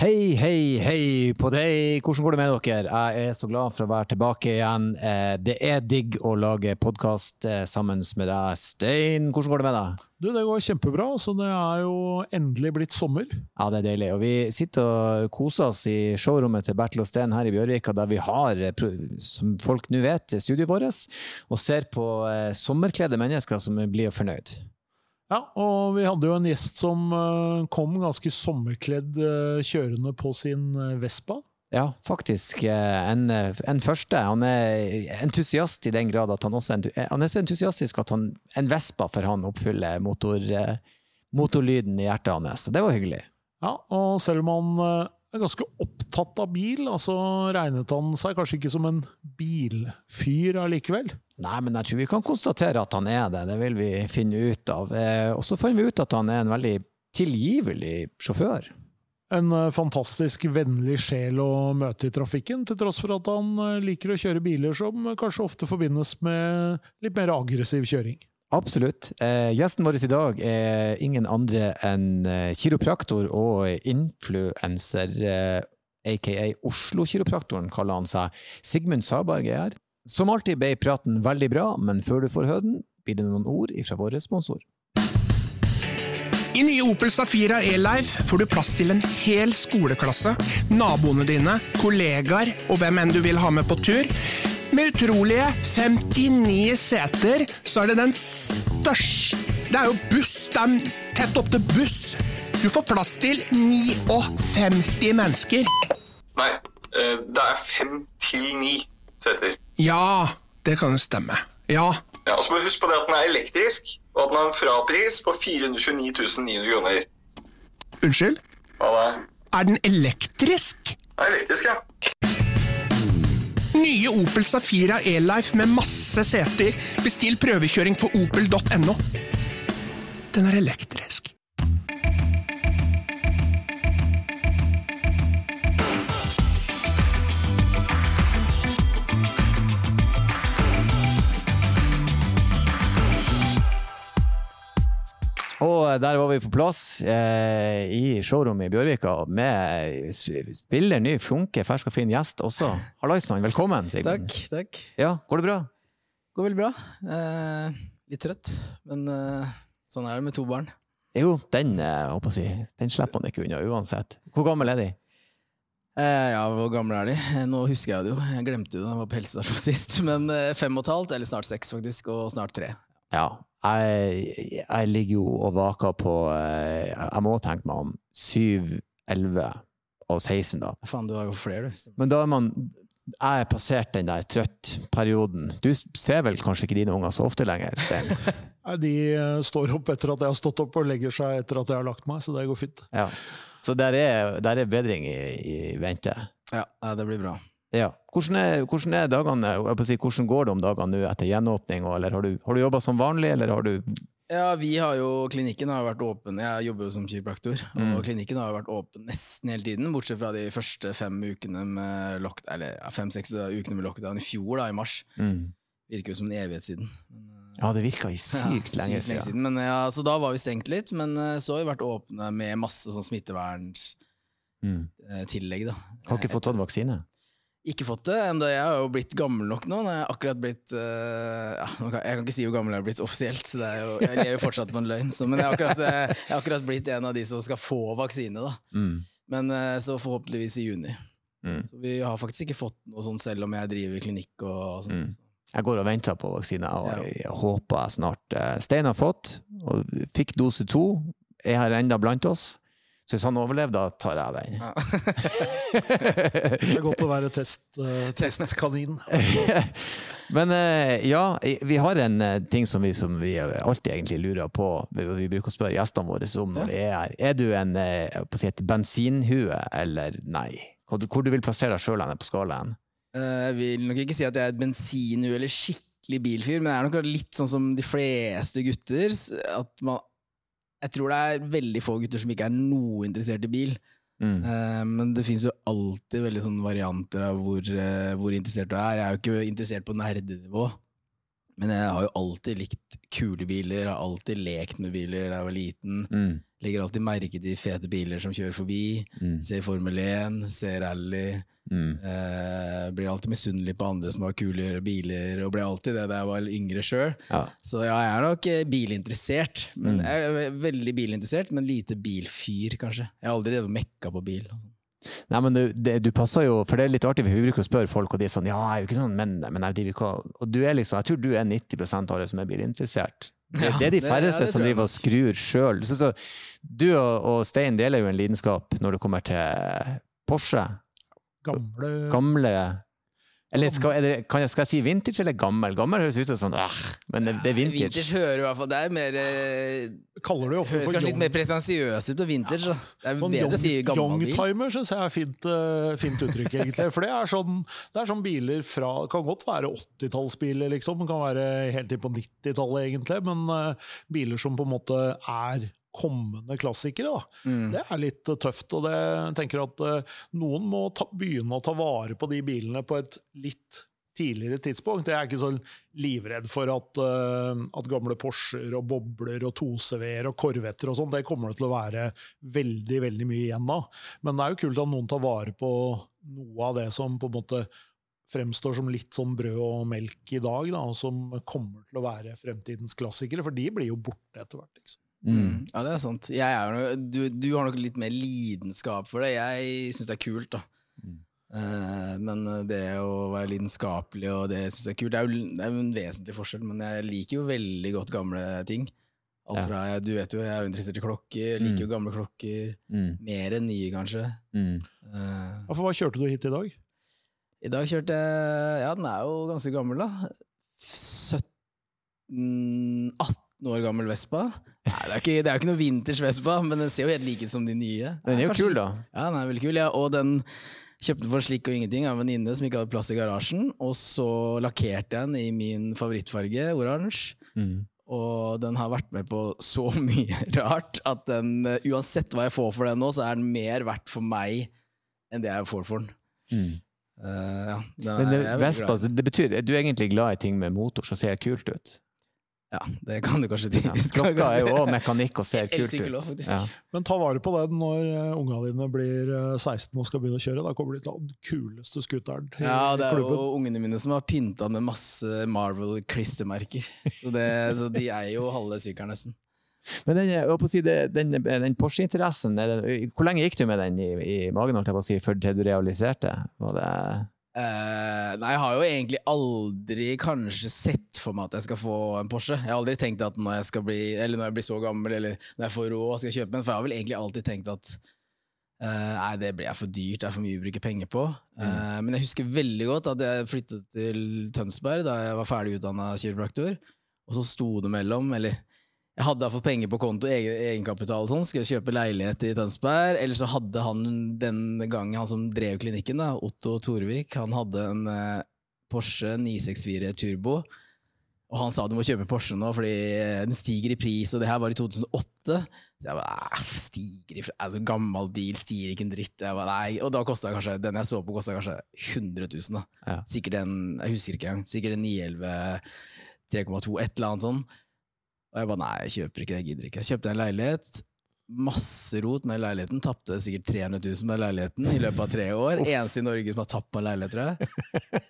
Hei, hei, hei på deg! Hvordan går det med dere? Jeg er så glad for å være tilbake igjen. Eh, Det er digg å lage podkast sammen med deg, Stein. Hvordan går det med deg? Du, det går kjempebra. Så det er jo endelig blitt sommer. Ja, det er deilig. Og vi sitter og koser oss i showrommet til Bertil og Steen her i Bjørvika, der vi har, eh, som folk nå vet, studioet vårt, og ser på eh, sommerkledde mennesker som blir fornøyd. Ja, og vi hadde jo en gjest som eh, kom ganske sommerkledd eh, kjørende på sin eh, Vespa. Ja, faktisk. En, en første. Han er entusiast i den grad at han også er, han er så entusiastisk at han, en Vespa for han oppfyller motor, motorlyden i hjertet hans. Det var hyggelig. Ja, og selv om han er ganske opptatt av bil, altså regnet han seg kanskje ikke som en bilfyr allikevel. Nei, men jeg tror vi kan konstatere at han er det. Det vil vi finne ut av. Eh, Og så fant vi ut at han er en veldig tilgivelig sjåfør. En eh, fantastisk vennlig sjel å møte i trafikken, til tross for at han eh, liker å kjøre biler som kanskje ofte forbindes med litt mer aggressiv kjøring. Absolutt. Eh, gjesten vår i dag er ingen andre enn eh, kiropraktor og influenser, eh, aka Oslo-kiropraktoren, kaller han seg. Sigmund Saberg er her. Som alltid ble praten veldig bra, men før du får høre den, blir det noen ord ifra vår sponsor. I nye Opel Safira E-Life får du plass til en hel skoleklasse, naboene dine, kollegaer og hvem enn du vil ha med på tur. Med utrolige 59 seter, så er det den største Det er jo buss! Det er tett opp til buss! Du får plass til 59 mennesker. Nei, eh, det er fem til ni seter. Ja, det kan jo stemme. Ja. Ja, og så må du huske på det at den er elektrisk, og at den har en frapris på 429 900 kroner. Unnskyld? Hva da? Er den elektrisk? Den er elektrisk, ja. Nye Opel Safira E-Life med masse seter. Bestill prøvekjøring på opel.no. Den er elektrisk. Og der var vi på plass eh, i showrommet i Bjørvika med spiller ny, flunke, fersk og fin gjest også. Hallaismann, velkommen. Sigmund. Takk, takk. Ja, går det bra? Går veldig bra. Eh, litt trøtt, men eh, sånn er det med to barn. Jo, den, eh, jeg håper den slipper man ikke unna uansett. Hvor gammel er de? Eh, ja, hvor gamle er de? Eh, Nå husker jeg det jo, jeg glemte det da jeg var på helsestasjon sist. Men eh, fem og et halvt, eller snart seks faktisk, og snart tre. Ja, jeg, jeg ligger jo og vaker på eh, Jeg må tenke meg om 7, 11 og 16, da. Faen, du har jo flere, du. Men da er man Jeg er passert den der trøtt-perioden. Du ser vel kanskje ikke dine unger så ofte lenger? Nei, De eh, står opp etter at jeg har stått opp, og legger seg etter at jeg har lagt meg, så det går fint. Ja. Så der er, der er bedring i, i vente. Ja, ja, det blir bra. Ja. Hvordan er, hvordan er dagene, si, hvordan går det om dagene nå etter gjenåpning? Eller har du, har du jobba som vanlig, eller har du Ja, vi har jo, klinikken har vært åpen, jeg jobber jo som kiropraktor, Mm. og klinikken har vært åpen nesten hele tiden, bortsett fra de første fem ukene med lock, eller ja, fem-seks ukene med lockdown i fjor, da, i mars. mm. Virker jo som en evighet siden. Ja, det virka sykt Ja, lenge sykt siden. Men ja, så da var vi stengt litt, men eh, så har vi vært åpne med masse sånn smitteverntillegg. Mm. da. Har ikke fått tatt vaksine? Ikke fått det. Enda jeg har jo blitt gammel nok nå. Når jeg har akkurat blitt eh, ja, Jeg kan ikke si hvor gammel jeg har blitt offisielt, så det er jo, jeg lever fortsatt på en løgn. Så, men jeg har, akkurat, eh, jeg har akkurat blitt en av de som skal få vaksine. da. Mm. Men eh, så forhåpentligvis i juni. Mm. Så vi har faktisk ikke fått noe sånt selv om jeg driver klinikk og sånt. Mm. Jeg går og venter på vaksine, og Ja. jeg håper jeg snart Stein har fått, og fikk dose to, er her enda blant oss. Så hvis han overlever, da tar jeg den. Ja. Det er godt å være test, uh, testkanin. Men uh, ja, vi har en uh, ting som vi, som vi alltid egentlig lurer på. Vi, vi bruker å spørre gjestene våre om når vi er her. Er du en på å si et bensinhue, eller nei? Hvor, hvor du vil plassere deg sjøl på skalaen? Eh, Jeg vil nok ikke si at jeg er et bensinhue eller skikkelig bilfyr, men jeg er nok litt sånn som de fleste gutter. At man, jeg tror det er veldig få gutter som ikke er noe interessert i bil. Mm. Uh, Men det finnes jo alltid veldig sånne varianter av hvor, uh, hvor interessert du er. Jeg er jo ikke interessert på nerdenivå, men jeg har jo alltid likt kule biler. Har alltid lekt med biler da jeg var liten. Mm. Legger alltid merke til fete biler som kjører forbi. Mm. Ser Formel 1, ser rally. Mm. Eh, blir alltid misunnelig på andre som har kulere biler, og ble alltid det da jeg var yngre sjøl. Ja. Så ja, jeg er nok eh, bilinteressert. Men Mm. jeg er veldig bilinteressert, men lite bilfyr, kanskje. Jeg har aldri mekka på bil. og sånn. Nei, men du, det, du passer jo, for det er litt artig, vi bruker å spørre folk, og de er sånn, ja, jeg er jo ikke sånn, men, men jeg driver ikke, og- du er liksom, jeg tror du er 90% av det som er bilinteressert. Det, Ja, det er de det- ja, færreste det som driver og skrur sjøl. Så, så, du og, og Stein deler jo en lidenskap når det kommer til Porsche. Gamle Gamle Eller skal, er det, kan jeg, skal jeg si vintage eller gammel? Gammel høres ut som sånn, ah, men det, det er vintage. Vintage hører i hvert fall Det er mer eh, Kaller du ofte Høres for kanskje litt mer pretensiøs ut på vintage. da. Det er sånn bedre å si young, gammel bil. youngtimer, syns jeg er fint, uh, fint uttrykk, egentlig. For det er sånn, det er sånn biler fra Kan godt være 80-tallsbiler, liksom. Det kan være helt inn på 90-tallet, egentlig. Men uh, biler som på en måte er kommende klassikere, da. Mm. Det er litt eh, tøft. Og det, tenker at uh, noen må ta, begynne å ta vare på de bilene på et litt tidligere tidspunkt. Jeg er ikke så livredd for at, uh, at gamle Porscher og bobler og 2CV-er og Corvetter og sånn, det kommer det til å være veldig, veldig mye igjen av. Men det er jo kult at noen tar vare på noe av det som på en måte fremstår som litt sånn brød og melk i dag, da, som kommer til å være fremtidens klassikere, for de blir jo borte etter hvert. Liksom. Mm. Ja, det er sant. Jeg er, du, du har nok litt mer lidenskap for det. Jeg syns det er kult, da. Mm. Uh, men det å være lidenskapelig og det syns jeg er kult, det er jo det er jo en vesentlig forskjell. Men jeg liker jo veldig godt gamle ting. Alt Ja. fra, jeg, Du vet jo, jeg er jo interessert i klokker. Jeg liker jo gamle klokker. Mm. Mer enn nye, kanskje. Mm. Uh, for hva kjørte du hit i dag? I dag kjørte jeg Ja, den er jo ganske gammel, da. 17 18 år gammel Vespa. Nei, det er, ikke, det er jo ikke noe vinters Vespa, men den ser jo helt like ut som de nye. Den er jo Kanskje kul, da. Ja, den er veldig kul, ja. Og den kjøpte for slikk og ingenting av en venninne som ikke hadde plass i garasjen. Og så lakkerte jeg den i min favorittfarge, oransje. Mm. Og den har vært med på så mye rart at den, eh, uansett hva jeg får for den nå, så er den mer verdt for meg enn det jeg får for den. Mm. Uh, ja, den Men er, det, jeg er Vespa, det betyr, er du egentlig glad i ting med motor som ser kult ut? Ja, det kan du kanskje si. Ja. Klokka er jo også mekanikk og ser kult ut. Ja. Men ta vare på den når uh, unga dine blir eh, 16 og skal begynne å kjøre. Da kommer de til å ha den kuleste scooteren i Ja, det er jo ungene mine som har pynta med masse Marvel-klistremerker. Så, så de er jo halve sykkelen nesten. Men den, si, den, den Porsche-interessen, er hvor lenge gikk du med den i, i magen holdt jeg på å si, før du realiserte? Var det Eh, nei, jeg har jo egentlig aldri kanskje sett for meg at jeg skal få en Porsche. Jeg har aldri tenkt at når jeg skal bli Eller når jeg blir så gammel, eller når jeg får råd, skal jeg kjøpe en. For jeg har vel egentlig alltid tenkt at uh, nei, det blir for dyrt, det er for mye å bruke penger på. Eh, men jeg husker veldig godt at jeg flyttet til Tønsberg da jeg var ferdig utdanna kiropraktor. Og så sto det mellom, eller jeg hadde fått penger på konto, egen, egenkapital og sånn, skulle jeg kjøpe leilighet i Tønsberg. Eller så hadde han den gangen, han som drev klinikken, da, Otto Torvik, han hadde en eh, Porsche 964 Turbo. Og han sa du må kjøpe Porsche nå, fordi eh, den stiger i pris, og det her var i 2008. Så jeg bare, "Æ, stiger i altså gammel bil, stiger ikke en dritt. Jeg bare, nei. Og da kosta kanskje, den jeg så på kostet kanskje 100 000 da. Ja. Sikkert en, jeg husker ikke engang, sikkert en 911 3,2, et eller annet sånn. Og jeg bare nei, jeg kjøper ikke det, jeg gidder ikke. Jeg kjøpte en leilighet, masse rot med leiligheten, tapte sikkert 300 000 med leiligheten i løpet av tre år. Eneste i Norge som har tapt på en leilighet, tror jeg.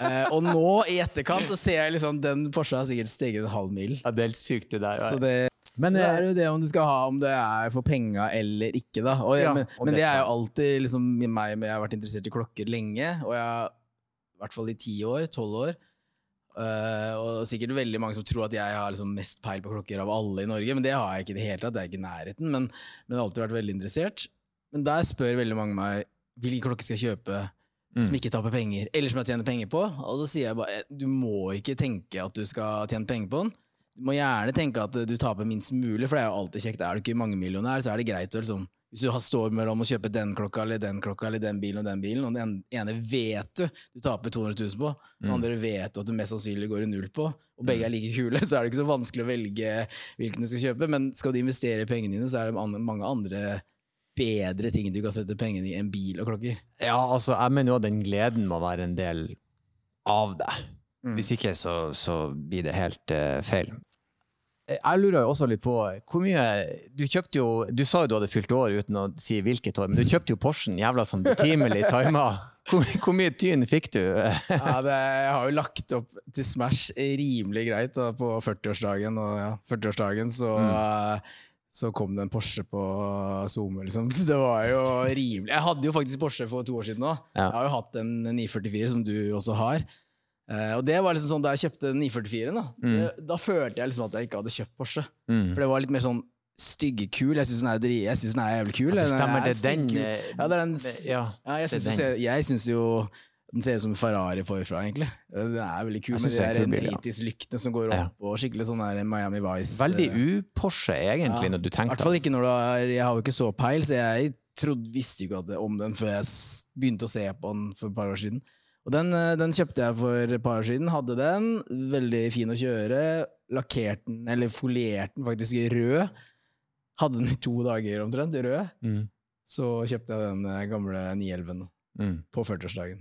Eh, og nå, i etterkant, så ser jeg liksom den Porsche har sikkert steget en halv mil. Ja, det er helt sykt, det der. Så det, Men det eh, er jo det om du skal ha om det er for penga eller ikke, da. Og, Ja, men, og men det er jo alltid liksom meg, men jeg har vært interessert i klokker lenge, og jeg har i hvert fall i ti år, tolv år. Eh, og sikkert veldig mange som tror at jeg har liksom mest peil på klokker av alle i Norge, men det har jeg ikke i det hele tatt. Det er ikke nærheten, men, men har alltid vært veldig interessert. Men der spør veldig mange meg hvilken klokker skal jeg kjøpe Mm. som ikke taper penger, eller som jeg tjener penger på. Og så sier jeg bare du må ikke tenke at du skal tjene penger på den. Du må gjerne tenke at du taper minst mulig, for det er jo alltid kjekt. Er du ikke mangemillionær, så er det greit å liksom hvis du har- står mellom å kjøpe den klokka eller den klokka eller den bilen og den bilen, og den ene vet du du taper 200 000 på, den andre vet du at du mest sannsynlig går i null på, og begge er like kule, så er det ikke så vanskelig å velge hvilken du skal kjøpe. Men skal du investere i pengene dine, så er det mange andre bedre ting du kan sette pengene i enn bil og klokker. Ja, altså, jeg mener jo at den gleden må være en del av det. Mm. Hvis ikke, så, så blir det helt uh, feil. Jeg lurer jo også litt på hvor mye Du kjøpte jo Du sa jo du hadde fylt år uten å si hvilket år, men du kjøpte jo Porschen jævla sånn betimelig tima. Hvor, hvor mye tyn fikk du? Ja, det, jeg har jo lagt opp til Smash rimelig greit da, på 40-årsdagen. Og ja, 40-årsdagen så, eh, så kom det en Porsche på SoMe, liksom. Det var jo rimelig Jeg hadde jo faktisk Porsche for to år siden òg. Ja. Jeg har jo hatt en 944, som du også har. Eh, og det var liksom sånn Da jeg kjøpte 944-en, da, det, da følte jeg liksom at jeg ikke hadde kjøpt Porsche. Mm. For det var litt mer sånn styggekul. Jeg syns den, den er jævlig kul. Ja, det stemmer, er det er den, eh, Ja, det er den ja, ja, jeg syns, den. jeg synes jo den ser ut som Ferrari forfra, egentlig. Den er veldig kul med de ja. 80s-lyktene som går Ja. opp, og skikkelig sånn der Miami Vice. Veldig eh, u-Porsche, egentlig, ja. når du tenker hvert fall ikke når du har Jeg har jo ikke så peil, så jeg trodde, visste jo ikke om den før jeg begynte å se på den for et par år siden. Og den, eh, den kjøpte jeg for et par år siden. Hadde den. Veldig fin å kjøre. Lakkerte den, eller folierte den faktisk i rød. Hadde den i to dager omtrent, i rød. Mm. Så kjøpte jeg den eh, gamle 911 Mm. på 40-årsdagen.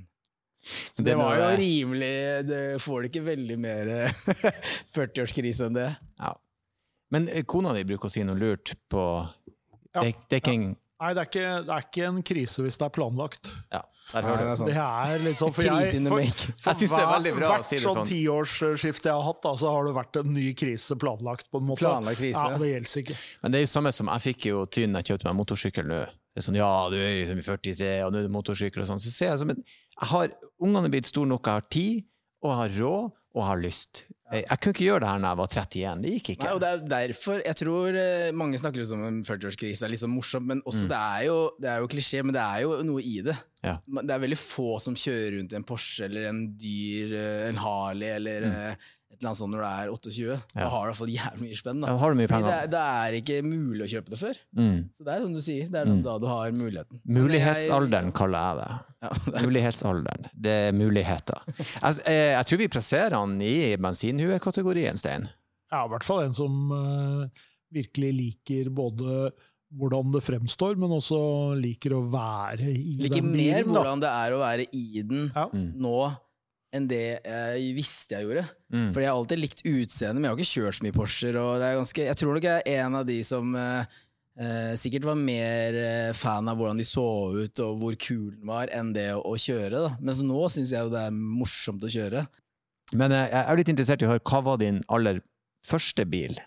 Så det var jo rimelig Det får det ikke veldig mer eh, 40-årskrise enn det. Ja. Men eh, kona di bruker å si noe lurt på Ja. dekking. dekking. Nei, det er, ikke, det er ikke en krise hvis det er planlagt. Ja, der Nei, hører det du. er. Det er litt sånn, for jeg, for, for Jeg det er veldig bra hvert si det sånn sånn. tiårsskifte jeg har hatt, da, så har det vært en ny krise planlagt. på en måte. Planlagt krise. Ja, Det gjelder ikke. Men det er jo samme som jeg fikk jo tyn da jeg kjøpte meg motorsykkel nå. Det er sånn, ja, du er jo 43, og nå er det motorsykkel og sånn. Så ser jeg sånn, men jeg har, ungene er blitt store nok, jeg har tid, og jeg har råd, og jeg har lyst. Jeg, jeg kunne ikke gjøre det her når jeg var 31, det gikk ikke. Nei, og det er derfor Jeg tror eh, mange snakker liksom om en 40-årskrise er litt sånn morsomt, men også det, er jo, det er jo klisjé, men det er jo noe i det. Ja. Det er veldig få som kjører rundt i en Porsche eller en dyr, eh, en Harley eller eh, et eller annet sånt når du er 28. Da har du i hvert fall jævlig mye spenn. Ja, Da. har du mye penger? Det, er- det er ikke mulig å kjøpe det før. Mm. Så det er som du sier, det er da du har muligheten. Mulighetsalderen kaller jeg det. Ja, det er- Mulighetsalderen. Det er muligheter. Jeg, jeg, jeg tror vi plasserer han i bensinhuekategorien, Stein. Ja, i hvert fall en som uh, virkelig liker både hvordan det fremstår, men også liker å være i liker den mer Liker da. hvordan det er å være i den Ja. Mm. nå enn det jeg visste jeg gjorde. Mm. For jeg har alltid likt utseendet, men jeg har ikke kjørt så mye Porscher. Og ganske, jeg tror nok jeg er en av de som eh, eh, sikkert var mer eh, fan av hvordan de så ut og hvor kul den var, enn det å kjøre. Da. Mens nå syns jeg jo det er morsomt å kjøre. Men eh, jeg er litt interessert i å høre, hva var din aller første bil?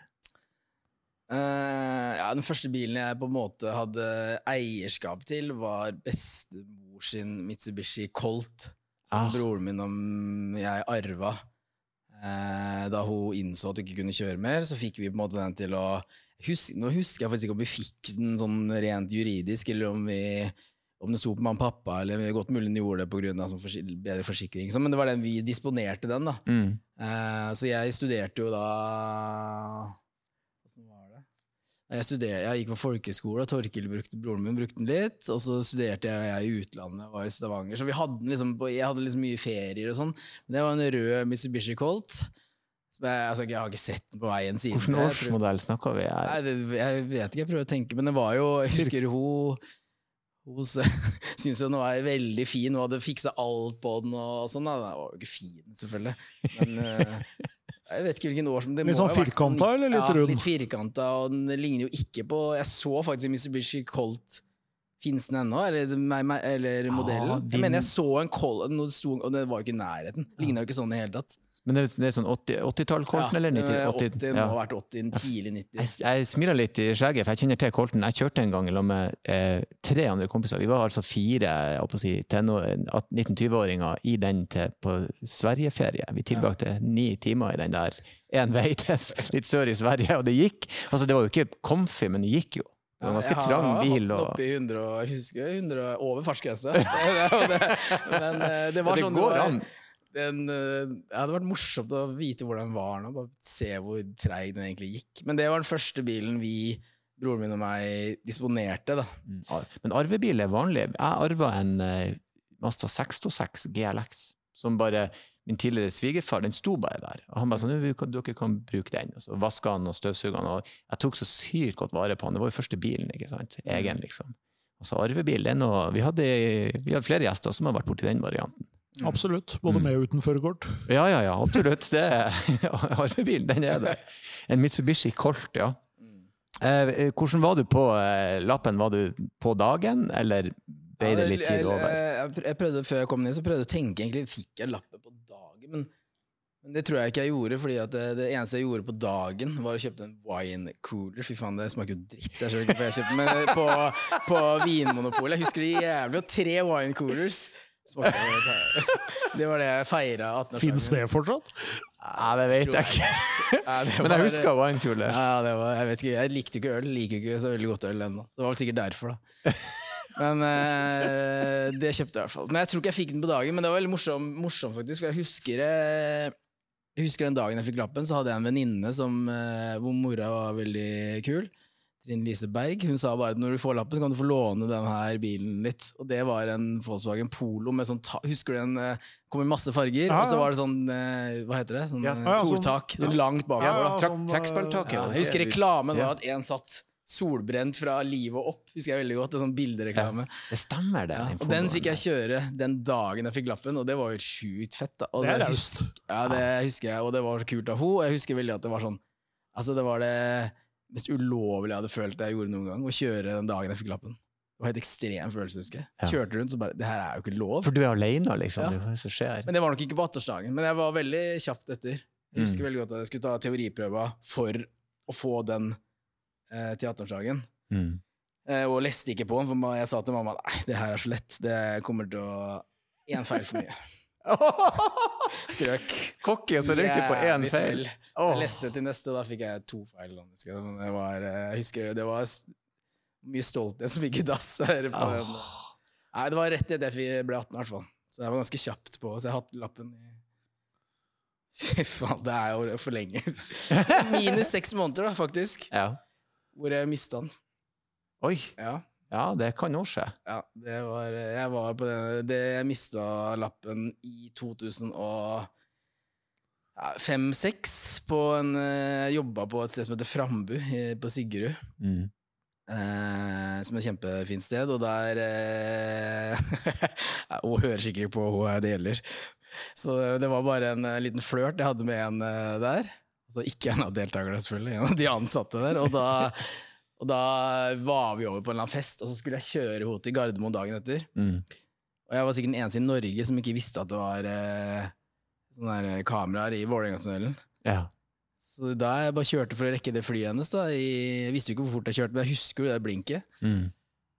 Eh, ja, den første bilen jeg på en måte hadde eierskap til, var bestemor sin Mitsubishi Colt. Som Ah. broren min og jeg arva. Eh, da hun innså at hun ikke kunne kjøre mer, så fikk vi på en måte den til å husk, Nå husker jeg faktisk ikke om vi fikk den sånn rent juridisk, eller om vi om det sto på mamma og pappa, eller godt mulig gjorde det pga. Sånn forsi bedre forsikring. Så, men det var den vi disponerte den, da. Mm. Eh, så jeg studerte jo da? Jeg, studerte, jeg gikk på folkeskole, og Torkil brukte, broren min brukte den litt. Og så studerte jeg, jeg i utlandet, var i Stavanger. Så vi hadde liksom jeg hadde liksom mye ferier og sånn. Men det var en rød Mitsubishi Colt. Som jeg, altså, jeg har ikke sett den på veien siden. Hvilken årsmodell snakker vi her? Nei, det, jeg vet ikke, jeg prøver å tenke, men det var jo Jeg husker hun Hun syntes jo den var veldig fin, hun hadde fiksa alt på den og sånn. Den var jo ikke fin, selvfølgelig. Men eh, jeg vet ikke hvilken år som det Litt må sånn firkanta, eller litt ja, rund? Litt firkanta, og den ligner jo ikke på Jeg så faktisk en Mitsubishi Colt. Fins den ennå, eller, eller modellen? din- Jeg mener jeg så en Colt, og det var jo ikke i nærheten. Ligna jo ikke sånn i det hele tatt. Men det, er- det er sånn 80 80-tall-Colten, eller 90? eh, 80, 80, ja. må ha vært 80, tidlig 90. Jeg, jeg smiler litt i skjegget, for jeg kjenner til Colton. Jeg kjørte en gang sammen med eh, tre andre kompiser. Vi var altså fire jeg si, tenår- 19-20-åringer i den til, på Sverigeferie. Vi tilbrakte ni timer i den der én vei til litt sør i Sverige, og det gikk. Altså, det var jo ikke comfy, men det gikk jo. Det var ganske jeg trang har bil. hatt den hatt oppe i 100, jeg husker 100 over fartsgrense. Men eh, det var det sånn det går var, an. Den, eh, Det hadde vært morsomt å vite hvordan den var nå, bare se hvor treig den egentlig gikk. Men det var den første bilen vi, broren min og meg, disponerte. da. Mm, Men arvebil er vanlig. Jeg arva en eh, Mazda 626 GLX, som bare Min tidligere svigerfar, den sto bare der. Og han bare sånn, «Du kan- dere kan bruke den. Og så vaska han og støvsuga han, og jeg tok så sykt godt vare på han. Det var jo første bilen, ikke sant. Egen, liksom. Altså arvebil, det er noe Vi hadde, vi hadde flere gjester som har vært borti den varianten. Absolutt. Både med og uten førerkort. Ja, ja, ja, absolutt. Det Arvebilen, den er det. En Mitsubishi Colt, ja. Eh, hvordan var du på eh, lappen? Var du på dagen, eller ble det litt tid over? Jeg, prøvde, før jeg kom ned, så prøvde jeg å tenke egentlig, fikk jeg lappen på dagen? Men, men det tror jeg ikke jeg gjorde, fordi at det, det eneste jeg gjorde på dagen, var å kjøpe en wine cooler. Fy faen, det smaker jo dritt, så jeg skjønner ikke hvorfor jeg kjøpte den. Men på, på Vinmonopolet, jeg husker det jævlig, og tre wine coolers. Det var det jeg feira 18-årsdagen. Fins det fortsatt? Ja, det vet jeg ikke. Ja, det Men jeg husker winekule. ja, ja, det var, jeg vet ikke, jeg likte ikke øl. Liker ikke så veldig godt øl ennå. Det var vel sikkert derfor, da. Men eh, det kjøpte jeg i hvert fall. Men jeg tror ikke jeg fikk den på dagen, men det var veldig morsom, morsom faktisk. For jeg husker, eh, jeg husker den dagen jeg fikk lappen, så hadde jeg en venninne som, eh, hvor mora var veldig kul. Trine Lise Berg. Hun sa bare at når du får lappen, så kan du få låne den her bilen litt. Og det var en Volkswagen Polo med sånn ta Husker du den? eh, Kom i masse farger, Ja, og så var det sånn eh, Hva heter det? Sånn, Ja, eh, ja, sånn- soltak. Langt bakover. Ja, da. ja, Trekk- sånn, Ja, jeg husker reklamen var at en satt solbrent fra livet og opp. Husker jeg veldig godt, en sånn bildereklame. Det stemmer, det. Ja, og den fikk jeg kjøre den dagen jeg fikk lappen, og det var jo sjukt fett. da. Og Det er det husker- Ja, det husker jeg, og det var så kult av henne. Og jeg husker veldig at det var sånn Altså, det var det mest ulovlige jeg hadde følt jeg gjorde noen gang, å kjøre den dagen jeg fikk lappen. Det var helt ekstrem følelse, husker jeg. Ja. Kjørte rundt, så bare Det her er jo ikke lov. For du er alene, liksom. Ja. Det er hva som skjer. Men det var nok ikke på 18-årsdagen. Men jeg var veldig kjapt etter. Jeg husker Mm. veldig godt at jeg skulle ta teoriprøva for å få den eh, til 18-årsdagen. Mm. Eh, og leste ikke på den, for jeg sa til mamma nei, det her er så lett. Det kommer til å Én feil for mye. Strøk. Cocky, og så røyk du på én feil. Jeg leste til neste, da fikk jeg to feil. Men det var, eh, jeg husker det var mye stolthet som gikk i dass. Nei, det var rett etter jeg ble 18, i hvert fall. Så jeg var ganske kjapt på. Så jeg har hatt lappen i Fy faen, det er jo for lenge. Minus seks måneder, da, faktisk. Ja. Hvor jeg mista den. Oi. Ja. Ja, det kan jo skje. Ja, det var Jeg var på den det, Jeg mista lappen i 2005-2006 på Jeg jobba på et sted som heter Frambu på Siggerud. Mm. Eh, som er et kjempefint sted, og der eh, Hun hører sikkert ikke på her det gjelder. Så det var bare en eh, liten flørt jeg hadde med en eh, der. Altså ikke en av deltakerne, selvfølgelig, en av de ansatte der. Og da, og da var vi over på en eller annen fest, og så skulle jeg kjøre henne til Gardermoen dagen etter. Mm. Og jeg var sikkert den eneste i Norge som ikke visste at det var eh, sånne der kameraer i Vålerenga-tunnelen. Ja. Så da jeg bare kjørte for å rekke det flyet hennes, da, jeg visste jo ikke hvor fort jeg kjørte, men jeg husker jo det blinket. Mm.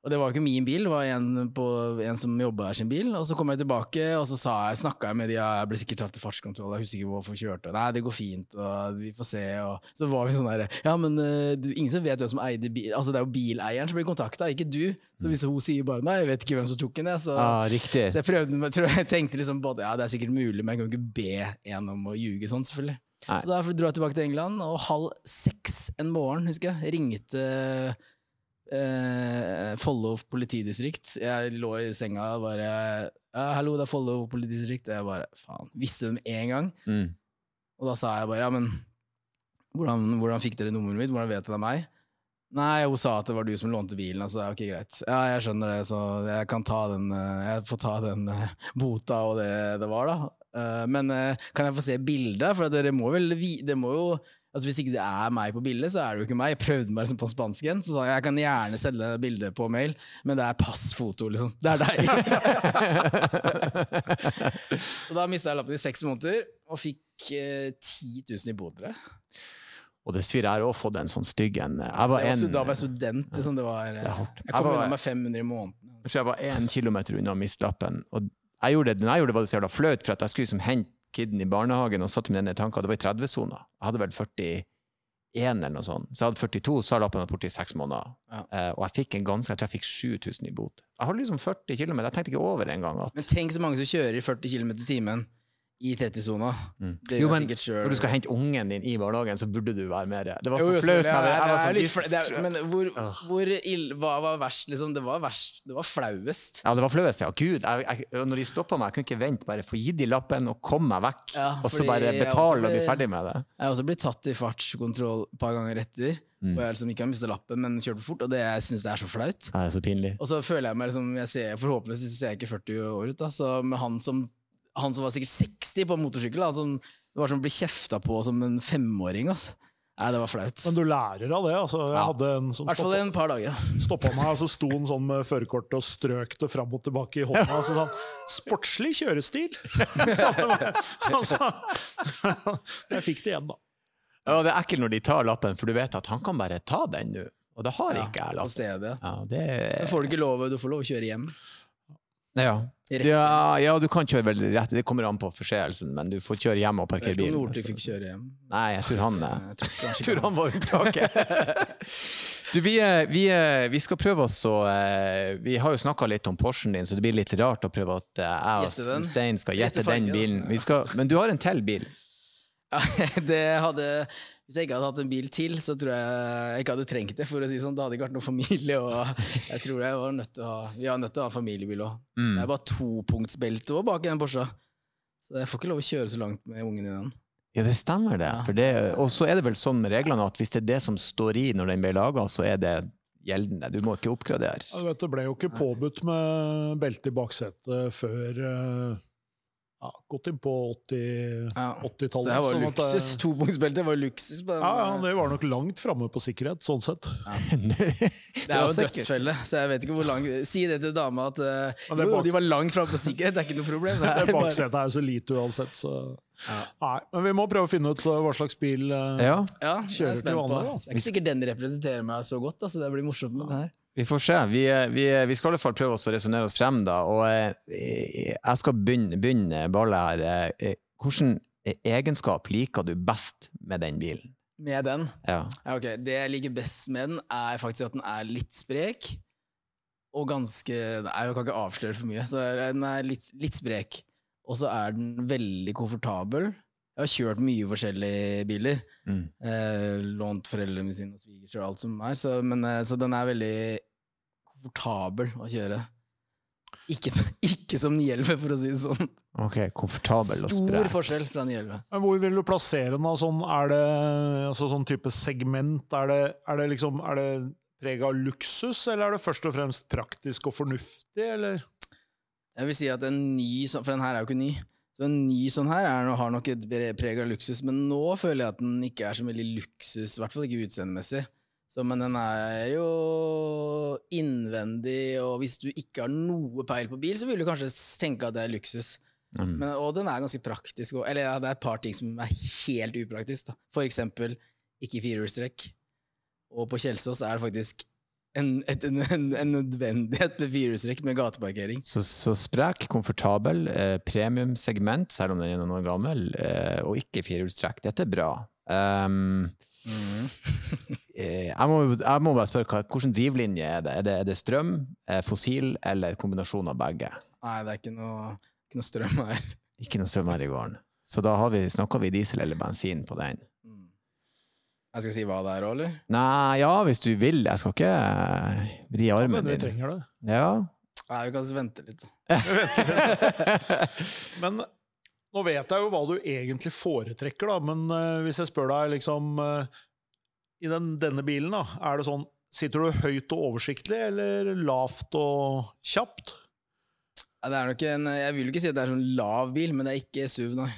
Og det var jo ikke min bil, det var en, på, en som jobba her sin bil. Og så kom jeg tilbake, og så snakka jeg med de, ja, jeg ble sikkert tatt til fartskontroll, jeg husker ikke hvorfor vi kjørte. Nei, det går fint, og vi får se. Og så var vi sånn derre Ja, men du, ingen som vet hvem som eide bil Altså, det er jo bileieren som blir kontakta, ikke du. Så hvis hun sier bare nei, jeg vet ikke hvem som tok den, jeg, så Ah, riktig. så jeg prøvde, jeg tenkte liksom både ja, det er sikkert mulig, men jeg kan jo ikke be en om å ljuge sånn, selvfølgelig. Nei. Så da dro jeg tilbake til England, og halv seks en morgen, husker jeg, ringte eh, Follo politidistrikt. Jeg lå i senga og bare ja, 'Hallo, det er Follo politidistrikt.' Og jeg bare faen, visste det med en gang. Mm. Og da sa jeg bare 'ja, men hvordan, hvordan fikk dere nummeret mitt? Hvordan vet dere det er meg?' Nei, hun sa at det var du som lånte bilen. Altså, ok, greit. Ja, jeg skjønner det, så jeg kan ta den eh, Jeg får ta den eh, bota og det det var, da. Eh, Men kan jeg få se bildet? For dere må vel vi- Det må jo Altså Hvis ikke det er meg på bildet, så er det jo ikke meg. Jeg prøvde meg liksom på spansken, så sa jeg jeg kan gjerne selge bildet på mail, men det er passfoto, liksom. Det er deg. så da mista jeg lappen i seks måneder, og fikk eh, 10 000 i bot. Og det svir. her å få den en sånn stygg en. Jeg var Det var, en, su- da var jeg student. Liksom. Det var, Det er jeg kom Jeg unna med 500 i måneden. Så jeg var én kilometer unna å miste lappen. Og jeg gjorde det, når jeg gjorde det, var det så jævla flaut, for at jeg skulle liksom hente kiden i barnehagen og satte meg ned i tanka. Det var i 30-sona. Jeg hadde vel 41 eller noe sånt. Så jeg hadde 42, så har lappen vært borte i seks måneder. Ja. Eh, og jeg fikk en ganske, jeg tror jeg fikk 7000 i bot. Jeg hadde liksom 40 km, jeg tenkte ikke over engang at Men tenk så mange som kjører i 40 km i timen i 30-sona. Mm. Jo, men når du skal hente ungen din i barnehagen, så burde du være mer Det var så flaut. selvfølgelig, når jeg- ja, jeg var det så litt fla- det distrakt. Men hvor, hvor ill, hva var verst, liksom? Det var verst. Det var flauest. Ja, det var flauest, ja. Gud, jeg, jeg, når de stoppa meg, jeg kunne ikke vente. Bare få gitt de lappen og komme meg vekk. Ja, og så bare betale og bli ferdig med det. Jeg har også blitt tatt i fartskontroll et par ganger etter, Mm. og jeg liksom ikke har mistet lappen, men kjørt for fort, og det jeg synes det er så flaut. Det er så pinlig. Og så føler jeg meg liksom jeg ser, Forhåpentligvis ser jeg ikke 40 år ut, da, så med han som han som var sikkert 60 på motorsykkel. Da, som, det var som å bli kjefta på som en femåring. Altså. Nei, det var flaut. Men du lærer av det. altså. Jeg Ja. hadde en som stoppa, en par dager. stoppa meg, og så sto han sånn med førerkortet og strøk det fram og tilbake i hånda. Og så sa han 'sportslig kjørestil'! Så altså, jeg fikk det igjen, da. Ja, det er ekkelt når de tar lappen, for du vet at han kan bare ta den nå. Og det har Ja, ikke jeg på lappen. stedet. Ja, det Men får du ikke lov, du får lov å kjøre hjem. Ja. Ja, ja, du kan kjøre veldig rett. Det kommer an på forseelsen, men du får kjøre hjem og parkere bilen. Jeg vet ikke om. Northug fikk kjøre hjem. Nei, jeg tror han eh, Jeg tror Jeg tror han var unntaket. Du, vi, eh, vi, eh, vi skal prøve oss å eh, Vi har jo snakka litt om Porschen din, så det blir litt rart å prøve at eh, jeg og Stein skal Gjette den bilen. Vi skal, men du har en til bil. Ja, det hadde Hvis jeg ikke hadde hatt en bil til, så tror jeg jeg ikke hadde trengt det. for å si sånn. Det hadde ikke vært noen familie. og jeg tror jeg var nødt til å ha, Vi er nødt til å ha familiebil òg. Mm. Det er bare topunktsbelte også bak i den Porscha. Så jeg får ikke lov å kjøre så langt med ungen i den. Ja, det stemmer det. Ja. Det. Og så er det vel sånn med reglene at hvis det er det som står i når den ble laga, så er det gjeldende. Du må ikke oppgradere. Ja, du vet, det ble jo ikke påbudt med belte i baksetet før eh, ja, gått inn på 80 Ja. 80-tallet. Så det var sånn at luksus. Topunktsbelte var luksus. på den. Ja, ja, det var nok langt framme på sikkerhet, sånn sett. Det er jo en dødsfelle, så jeg vet ikke hvor lang Si det til dama at uh, jo, bak- de var langt framme på sikkerhet, det er ikke noe problem. Det Det er baksetet er jo så lite uansett, så Nei, men vi må prøve å finne ut uh, hva slags bil uh, Ja, Ja, Kjører er til vannet. vanlig, da. Det er ikke sikkert den representerer meg så godt. Altså, det blir morsomt med det her. Vi får se. Vi, eh, vi, vi skal i hvert fall prøve oss å resonnere oss frem, da. Og eh, jeg skal begynne, begynne ballet her. Eh, Hvilken egenskap liker du best med den bilen? Med den. Ja. Ja, ok. Det jeg liker best med den, er faktisk at den er litt sprek. Og ganske Nei, jeg kan ikke avsløre for mye. Så den er litt, litt sprek. Og så er den veldig komfortabel. Jeg har kjørt mye forskjellige biler. Mm. Eh, lånt foreldrene mine og svigers og alt som er. Så, men, eh, så den er veldig komfortabel å kjøre. Ikke, så, ikke som 911, for å si det sånn. Ok, komfortabel og Stor forskjell fra 911. Men hvor vil du plassere den? da? Sånn, er det altså, sånn type segment? Er det, er det liksom Er det preg av luksus, eller er det først og fremst praktisk og fornuftig, eller? Jeg vil si at en ny for den her er jo ikke ny. Så en ny sånn her er, har nok et preg av luksus, men nå føler jeg at den ikke er så veldig luksus, i hvert fall ikke utseendemessig. Så, men den er jo innvendig, og hvis du ikke har noe peil på bil, så vil du kanskje tenke at det er luksus. Mm. Men, og den er ganske praktisk. Eller ja, det er et par ting som er helt upraktisk. Da. For eksempel ikke firehjulstrekk. Og på Kjelsås er det faktisk en, et, en, en, en nødvendighet med firehjulstrekk med gateparkering. Så, så sprek, komfortabel, eh, premiumsegment, selv om den er noen år gammel, eh, og ikke firehjulstrekk. Dette er bra. Um, mm. jeg, må, jeg må bare spørre, hva, hvilken drivlinje er det? Er det, er det strøm, eh, fossil eller kombinasjon av begge? Nei, det er ikke noe, ikke noe strøm her. Ikke noe strøm her i gården. Så da har vi, snakker vi diesel eller bensin på den. Jeg skal si hva det er òg, eller? Nei, ja, hvis du vil. Jeg skal ikke eh, vri armen Men vi din. trenger det. Ja. Nei, vi kan vente litt. Men nå vet jeg jo hva du egentlig foretrekker, da, men uh, hvis jeg spør deg liksom uh, I den, denne bilen, da, er det sånn Sitter du høyt og oversiktlig, eller lavt og kjapt? Ja, det er nok en, jeg vil jo ikke si at det er sånn lav bil, men det er ikke SUV, nei.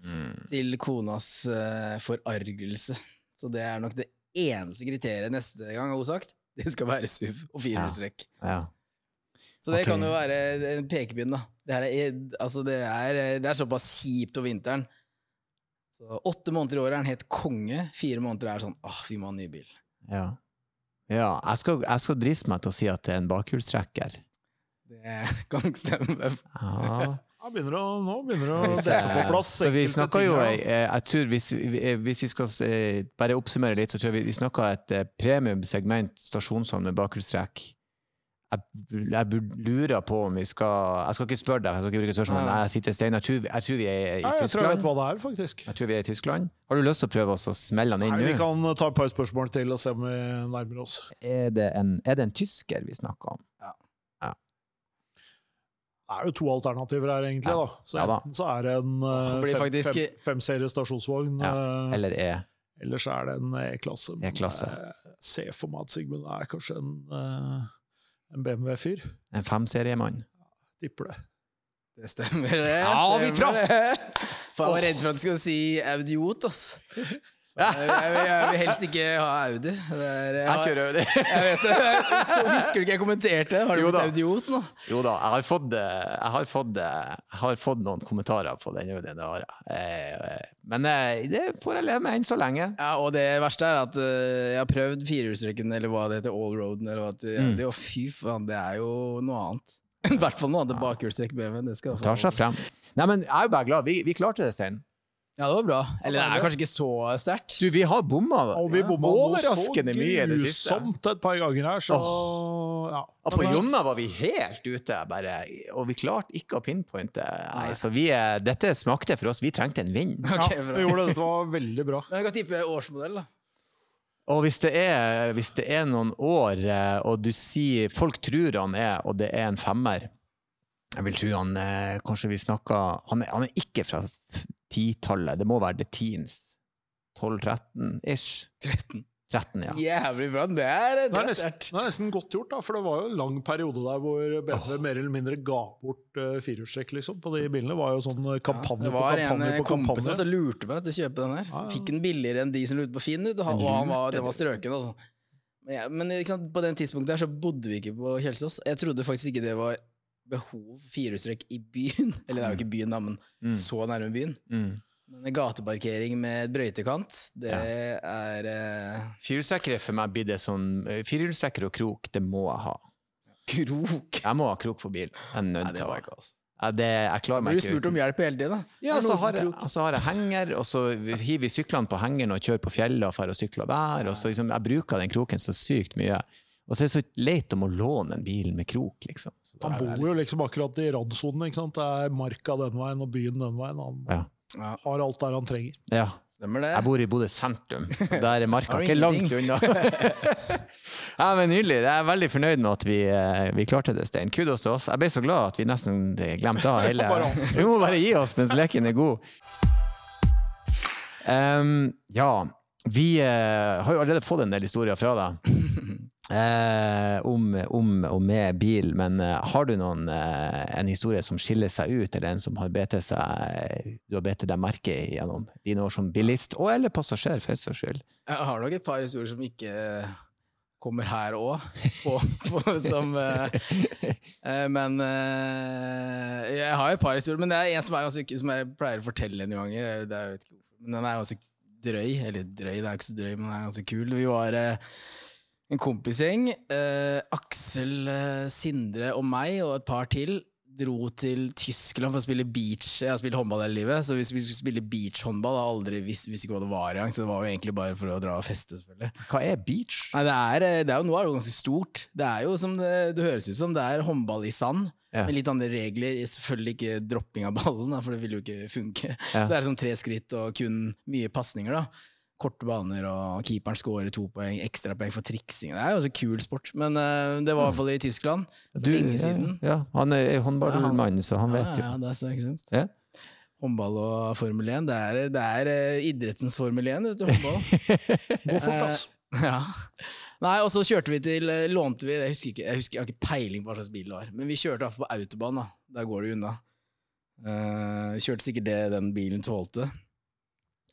Mm. Til konas uh, forargelse. Så det er nok det eneste kriteriet neste gang, har hun sagt. Det skal være SUV og firehjulstrekk. ja. Så det okay. kan jo være en pekepinn, da. Det, er, altså det, er, det er såpass kjipt om vinteren. Så åtte måneder i året er han helt konge. Fire måneder er sånn åh, vi må ha en ny bil. Ja. ja jeg, skal, jeg skal driste meg til å si at det er en bakhjulstrekker. Det kan stemme. Ja. Ja, begynner å, nå begynner det å dette på eh, plass. Så vi snakker jo jeg, eh, Jeg tror hvis, vi- hvis vi skal eh, bare oppsummere litt, så tror jeg vi, vi snakker et eh, premiumsegment stasjonshånd med bakhjulstrekk. Jeg, jeg lurer på om vi skal Jeg skal ikke spørre deg, jeg skal ikke bruke spørsmål, men jeg sitter stein. Jeg tror, jeg tror vi er i Tyskland. jeg tror jeg vet hva det er, faktisk. Jeg tror vi er i Tyskland. Har du lyst til å prøve oss å smelle den inn inn vi kan ta et par spørsmål til og se om vi nærmer oss. Er det, en, er det en tysker vi snakker om? Det er jo to alternativer her, egentlig. Ja. da. Så Ja da. Enten så er det en uh, Det fem, faktisk- fem, femserie stasjonsvogn, Ja, eh, Eller E. eller så er det en E-klasse. E-klasse. Jeg ser for meg at Sigmund er kanskje en, eh, en BMW-fyr. en femseriemann? Tipper det. Det stemmer, det. Ja, vi traff! For jeg var redd for at du skulle si audiot, ass. Jeg, jeg, jeg vil helst ikke ha Audi. Det er, jeg, Jeg kjører Audi. jeg vet det. Så husker du ikke jeg kommenterte? Har du Jo blitt audiot nå? Jo da, jeg har fått, eh, har fått, eh, har fått noen kommentarer på den. jeg. Eh, Men det får jeg leve med enn så lenge. Ja, og det verste er at jeg har prøvd firehjulstrekken, eller hva det heter, allroaden, eller hva det, Mm. Og fy faen, det er jo noe annet. I hvert fall noe annet enn bakhjulstrekk BMW. Det Tar seg frem. Nei, men jeg er jo bare glad. Vi, vi klarte det, Stein. Ja, det var bra. Eller det er kanskje ikke så sterkt. Du, vi har bomma. Overraskende mye i det siste. grusomt et par ganger her, så ja. Ja, på Jonna var vi helt ute, bare, og vi klarte ikke å pinpointe. Nei, så vi, eh, dette smakte for oss. Vi trengte en vind. Okay, ja, vi gjorde det. Dette var veldig bra. Men jeg kan tippe årsmodell, da. Og hvis det er, hvis det er noen år, eh, og du sier folk tror han er, og det er en femmer Jeg vil tro han eh, Kanskje vi snakker Han er, han er ikke fra titallet, det må være the teens. 12-13-ish. 13. 13, ja. Jævlig bra. Det er, Det det er, er nesten, sterkt. det er nesten godt gjort, da, for det var jo en lang periode der hvor BMW mer eller mindre ga bort uh, firehjulstrekk liksom, på de bilene. Det var jo sånn eh, kampanje Det på var en kampanje eh, på kompis kampanje. som lurte meg til å kjøpe den her. Ja, ja. Fikk den billigere enn de som lurte på Finn, ut, og han- var, det var strøken. Altså. Men, men ikke sant, på den tidspunktet her så bodde vi ikke på Kjelsås. Jeg trodde faktisk ikke det var behov for firehjulstrekk i byen. Eller det er jo ikke byen, da, men Mm. så nærme byen. Mm. Men en gateparkering med brøytekant, det er eh, Firehjulstrekkere for meg blir det sånn eh, Firehjulstrekker og krok, det må jeg ha. krok. Jeg må ha krok på bil. Jeg er nødt det til å ha. ikke altså. Ja, det, jeg klarer Blir meg du ikke spurt uten. om hjelp hele tiden, da? Ja, så har, jeg, så har jeg henger, og så hiver vi syklene på hengeren og kjører på fjellet og drar og sykler der. Og så liksom, jeg bruker den kroken så sykt mye. Og så er det så leit om å låne en bil med krok, liksom. Så Han bor jo liksom akkurat i randsonen. ikke sant? Det er marka den veien og byen den veien. Han Ja. Ja, har alt der han trenger. ja. stemmer det. Jeg bor i Bodø sentrum. Der er marka ikke langt unna. ja, men Nydelig. Jeg er veldig fornøyd med at vi, eh, vi klarte det, Stein. Kudos til oss. Jeg ble så glad at vi nesten glemte av hele Vi må bare gi oss mens leken er god. Um, ja, vi uh, har jo allerede fått en del historier fra deg. Eh, om, om og med bil, men eh, har du noen, eh, en historie som skiller seg ut, eller en som har bedt seg, du har bedt deg merke gjennom dine år som bilist, og eller passasjer, for saks skyld? Jeg har nok et par historier som ikke kommer her òg, eh, eh, Men eh, jeg har et par historier, men det er en som, er ganske, som jeg pleier å fortelle en gang. Den er ganske drøy. Eller drøy, det er ikke så drøy, men den er ganske kul. Vi var eh, en kompisgjeng. Eh, Aksel, eh, Sindre og meg og et par til dro til Tyskland for å spille beach. Jeg har spilt håndball hele livet, så vi skulle spille beachhåndball. Jeg aldri visst, visste ikke hva det var engang, så det var jo egentlig bare for å dra og feste, selvfølgelig. Hva er beach? Nei, det er, eh, det er jo noe er jo ganske stort. Det er jo som det, det høres ut som, det er håndball i sand. Ja. Med litt andre regler. Selvfølgelig ikke dropping av ballen, da, for det ville jo ikke funke. Ja. Så det er som tre skritt og kun mye pasninger. da. Korte baner, og keeperen scorer to poeng, ekstrapoeng for triksing. Det er jo også kul sport, men eh, det var i hvert fall i Tyskland. For lenge ja, siden. Ja, han er håndballmann, så han vet jo. Ja, ja, det er så, ikke sant? Ja. Håndball og Formel 1, det er, det er eh, idrettens Formel 1, vet du, håndball. God fort, ass. Eh, ja. Nei, og så kjørte vi til Lånte vi Jeg husker ikke, jeg, husker, jeg har ikke peiling på hva slags bil det var, men vi kjørte iallfall på autobahn. da Der går det unna. Uh, kjørte sikkert det den bilen tålte.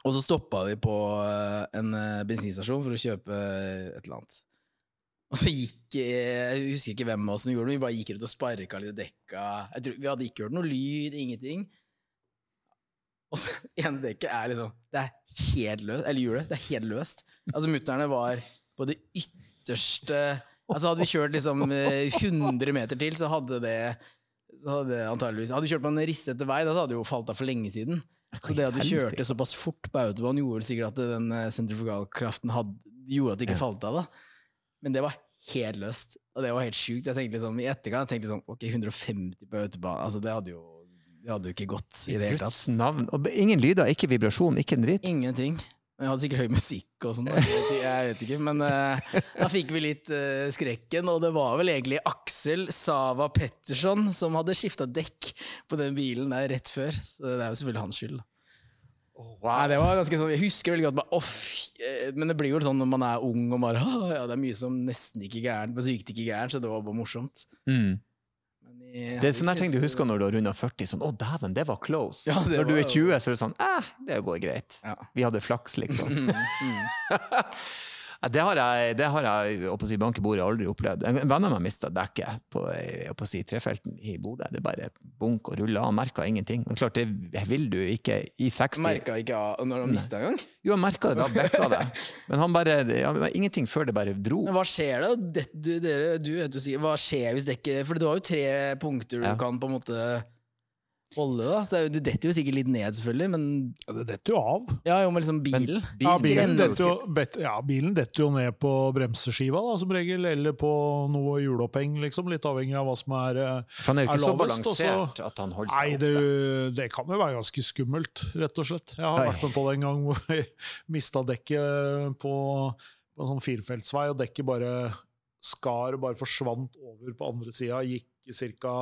Og så stoppa vi på eh, en eh, bensinstasjon for å kjøpe eh, et eller annet. Og så gikk Jeg husker ikke hvem av oss som gjorde det, vi bare gikk ut og sparka litt i dekka. Tror, vi hadde ikke hørt noe lyd, ingenting. Og så ene dekket er liksom Det er helt løst. Eller hjulet. Det er helt løst. Altså Mutterne var på det ytterste Altså Hadde vi kjørt liksom eh, 100 meter til, så hadde det så hadde Hadde vi kjørt på en rissete vei, da så hadde det jo falt av for lenge siden. Så det at du kjørte såpass fort på autobahn, gjorde vel sikkert at den eh, sentrifugalkraften gjorde at det ikke falt av. da. Men det var helt løst, og det var helt sjukt. Jeg tenkte liksom, I etterkant tenkte jeg liksom, ok, 150 på autobahn, altså det hadde jo det hadde jo ikke gått i det hele tatt. Guds navn. Og ingen lyder, ikke vibrasjon, ikke en dritt. Ingenting. Jeg hadde sikkert høy musikk og sånn, jeg, vet- ikke. Men uh, da fikk vi litt uh, skrekken, og det var vel egentlig Aksel Sava Petterson som hadde skifta dekk på den bilen der rett før. Så det er jo selvfølgelig hans skyld. Nei, det var ganske sånn, Jeg husker veldig godt bare, off, eh, Men det blir jo sånn når man er ung og bare oh, ja, Det er mye som nesten ikke gærent, men så gikk det ikke gærent, så det var bare morsomt. Mm. Men Det er sånne ting du husker når du har runda 40. Sånn, 'Å, dæven, det var close'. Ja, det når du er 20, så er det sånn 'Eh, det går greit'. Ja. Vi hadde flaks, liksom. Det har jeg, det har jeg å si, bank i bordet aldri opplevd. En venn av meg mista dekket på, på si, trefelten i Bodø. Det er bare bunk og ruller. Han merka ingenting. Men klart, det vil du ikke i 60 Merka ikke når han mista en gang. Jo, han merka det da, bekka det. Men han bare ja, Ingenting før det bare dro. Men hva skjer da? Det, du, dere, du sikkert Hva skjer hvis dekket For du har jo tre punkter du Ja. kan på en måte holde, da. Så du detter jo sikkert litt ned, selvfølgelig, men Ja, det detter jo av. ja, jo, men liksom bilen. Ja, bilen detter jo, bet, ja, bilen detter jo ned på bremseskiva, da, som regel, eller på noe hjuloppheng, liksom. Litt avhengig av hva som er eh, For han er jo ikke er så lavest, så- balansert at han holder Nei, det, oppe. det kan jo være ganske skummelt, rett og slett. Jeg har Oi. vært med på det en gang hvor jeg mista dekket på, på en sånn firefeltsvei, og dekket bare skar og bare forsvant over på andre sida. Gikk ca.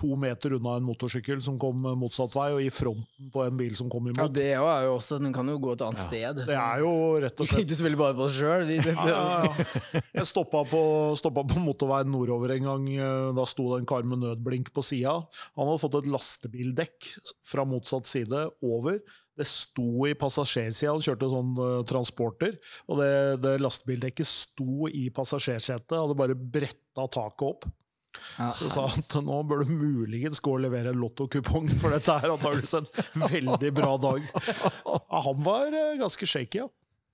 to meter unna en motorsykkel som kom motsatt vei, og i fronten på en bil som kom imot. Ja, det er jo også Den kan jo gå et annet sted. Det er jo rett og slett tenkte selvfølgelig bare på oss sjøl. ja, ja, ja. Jeg stoppa på, stoppa på motorveien nordover en gang. eh, Da sto det en kar med nødblink på sida. Han hadde fått et lastebildekk fra motsatt side over. Det sto i passasjersida, han kjørte sånn eh, transporter. Og det, det lastebildekket sto i passasjersetet, hadde bare bretta taket opp. Ja. Så sa han at nå bør du muligens gå og levere en lottokupong, for dette er antakeligvis en veldig bra dag. Han var eh, ganske shaky, ja.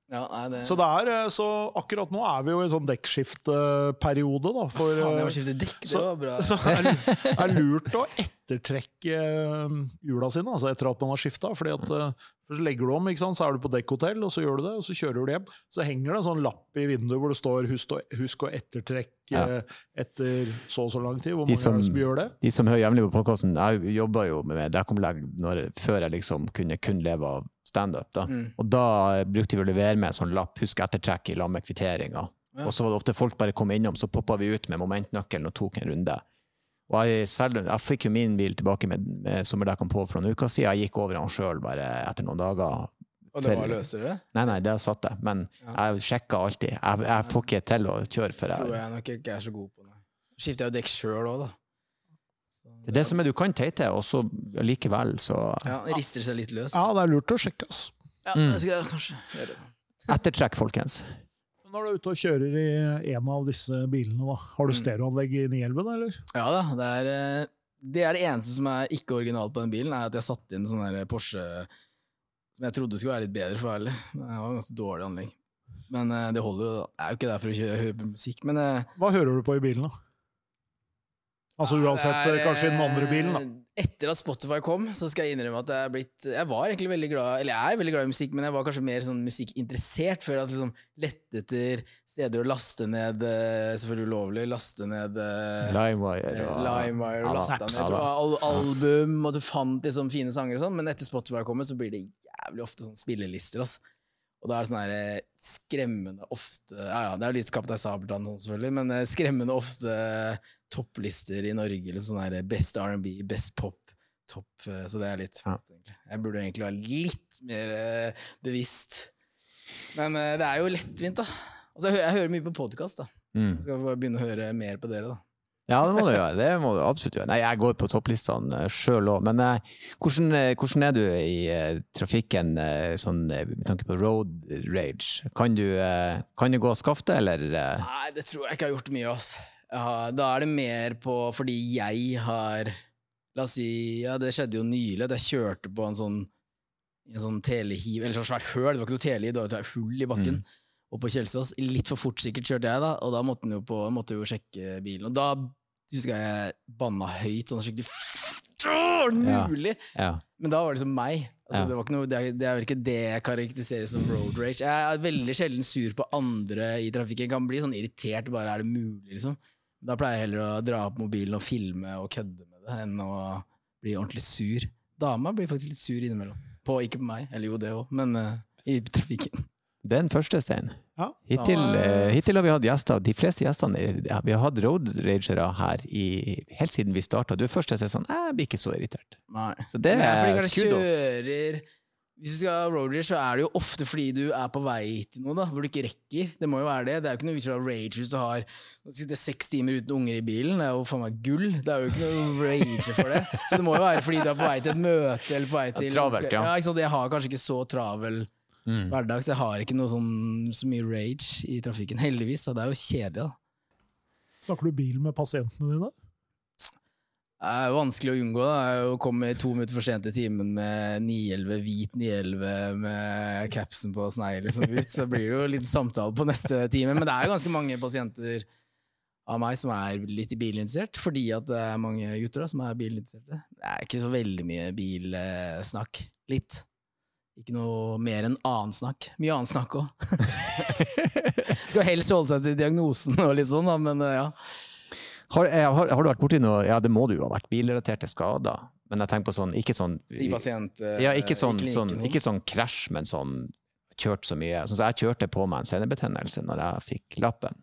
Ja, nei, det... Så, det er, eh, så akkurat nå er vi jo i en sånn dekkskiftperiode, da. For, Faen, jeg må eh, skifte dekk. Det var bra. så er det er lurt å ettertrekke eh, hjula sine altså etter at man har skifta. eh, Først legger du om, ikke sant? så er du på dekkhotell, og så gjør du det, og så kjører du hjem. Så henger det en sånn lapp i vinduet hvor det står 'husk å, ettertrekke Ja. etter så og så lang tid'. Hvor De mange er som- som gjør det? De som hører jevnlig på podkasten, jeg jobba jo med dekkomlegg før jeg liksom kunne kun leve av standup. da. Mm. Og da brukte vi å levere med en sånn lapp, husk ettertrekk i lag med kvitteringa. Ja. Og så var det ofte folk bare kom innom, så poppa vi ut med momentnøkkelen og tok en runde. Og jeg, selv, jeg fikk jo min bil tilbake med, med sommerdekkene på for noen uker siden. Jeg gikk over den sjøl bare etter noen dager. Og det var løsere? Nei, nei, det satt jeg. Men jeg sjekka alltid. Jeg, jeg får ikke til å kjøre før jeg Tror jeg nok ikke er så god på. det. Skifter jeg jo dekk sjøl òg, da. Så, Det er det som er du kan teite, og så likevel så ja, det rister seg litt løs. Ja, det er lurt å sjekke. Altså. Ja, Mm. det skal jeg kanskje gjøre. Ettertrekk, folkens. Når du er ute og kjører i en av disse bilene, da, har du Mm. stereoanlegg i Nielven, eller? Ja da, det er, eh, det er det eneste som er ikke originalt på den bilen, er at jeg satte inn sånn Porsche som jeg trodde skulle være litt bedre, for å være ærlig. Det var ganske dårlig anlegg. Men eh, det holder jo. Jeg er jo ikke der for å kjøre, musikk, men eh, Hva hører du på i bilen, da? Altså uansett, er, kanskje i den andre bilen, da. eh, Etter at Spotify kom, så skal jeg innrømme at jeg er blitt Jeg var egentlig veldig glad Eller jeg er veldig glad i musikk, men jeg var kanskje mer sånn musikkinteressert før jeg liksom lette etter steder å laste ned eh, Selvfølgelig ulovlig. Laste ned eh, Limewire og Limewire og lasta ned al album, og du fant liksom fine sanger og sånn, men etter Spotify kommer, så blir det jævlig ofte sånn spillelister, ass. Og da er det sånn her eh, skremmende ofte Ja ja, det er litt Kaptein Sabeltann selvfølgelig, men eh, skremmende ofte topplister i Norge, eller sånn her best R&B, best pop, topp eh, Så det er litt Ja. Jeg burde egentlig være litt mer eh, bevisst. Men eh, det er jo lettvint, da. Altså, jeg, hører mye på podkast, da. Mm. Jeg skal få begynne å høre mer på dere, da. Ja, det må du gjøre. Det må du absolutt gjøre. Nei, jeg går på topplistene sjøl òg, men eh, hvordan, eh, hvordan er du i eh, trafikken eh, sånn, eh, med tanke på road rage? Kan du, eh, kan du gå og skaffe det, eller? eh? Nei, det tror jeg ikke jeg har gjort mye, ass. ja, da er det mer på fordi jeg har La oss si Ja, det skjedde jo nylig at jeg kjørte på en sånn en sånn telehiv, eller sånn svært høl, det var ikke noe telehiv, det var et hull i bakken. Og på Kjelsås. Litt for fort sikkert kjørte jeg, da, og da måtte han jo, på, måtte jo sjekke bilen. Og da husker jeg jeg banna høyt, sånn skikkelig Åh, Ja. mulig! Ja. Men da var det liksom meg. Altså, Ja. det, noe, det, er, det er vel ikke det jeg karakteriserer som road rage. Jeg er veldig sjelden sur på andre i trafikken. Jeg kan bli sånn irritert, bare er det mulig, liksom. Da pleier jeg heller å dra opp mobilen og filme og kødde med det, enn å bli ordentlig sur. Dama blir faktisk litt sur innimellom. På, ikke på meg, eller jo det òg, men uh, i trafikken. Den første, Stein. Ja. Hittil, Ja. eh, hittil har vi hatt gjester, de fleste gjestene ja, Vi har hatt road ragere her i, helt siden vi starta. Du er først til å si sånn Jeg blir ikke så irritert. Nei. Så det Men er fordi kudos. kjører hvis du skal ha road rage, så er det jo ofte fordi du er på vei til noe, da, hvor du ikke rekker. Det må jo være det. Det er jo ikke noe vits i å ha rage hvis du har sitter sitte seks timer uten unger i bilen. Det er jo faen meg gull. Det er jo ikke noe rage for det. Så det må jo være fordi du er på vei til et møte eller på vei til travelt, ja. ikke sant? Jeg har kanskje ikke så travel Mm. hverdag, så jeg har ikke noe sånn, så mye rage i trafikken. Heldigvis. Da. Det er jo kjedelig, da. Snakker du bil med pasientene dine? Det er jo vanskelig å unngå. da Å komme to minutter for sent i timen med 911, hvit 911 med capsen på snei liksom ut, så blir det jo litt samtale på neste time. Men det er jo ganske mange pasienter av meg som er litt bilinteressert, fordi at det er mange gutter da som er bilinteresserte. Det er ikke så veldig mye bilsnakk. Litt. Ikke noe mer enn annen snakk. Mye annen snakk òg. Skal helst holde seg til diagnosen og litt sånn, da, men eh, ja. Har, eh, har, har du vært borti noe Ja, det må du jo ha vært. Bilrelaterte skader. Men jeg tenker på sånn, ikke sånn I pasient... eh, Ja, ikke sånn, i sånn, ikke sånn krasj, men sånn kjørt så mye. Sånn som jeg kjørte på meg en senebetennelse når jeg fikk lappen.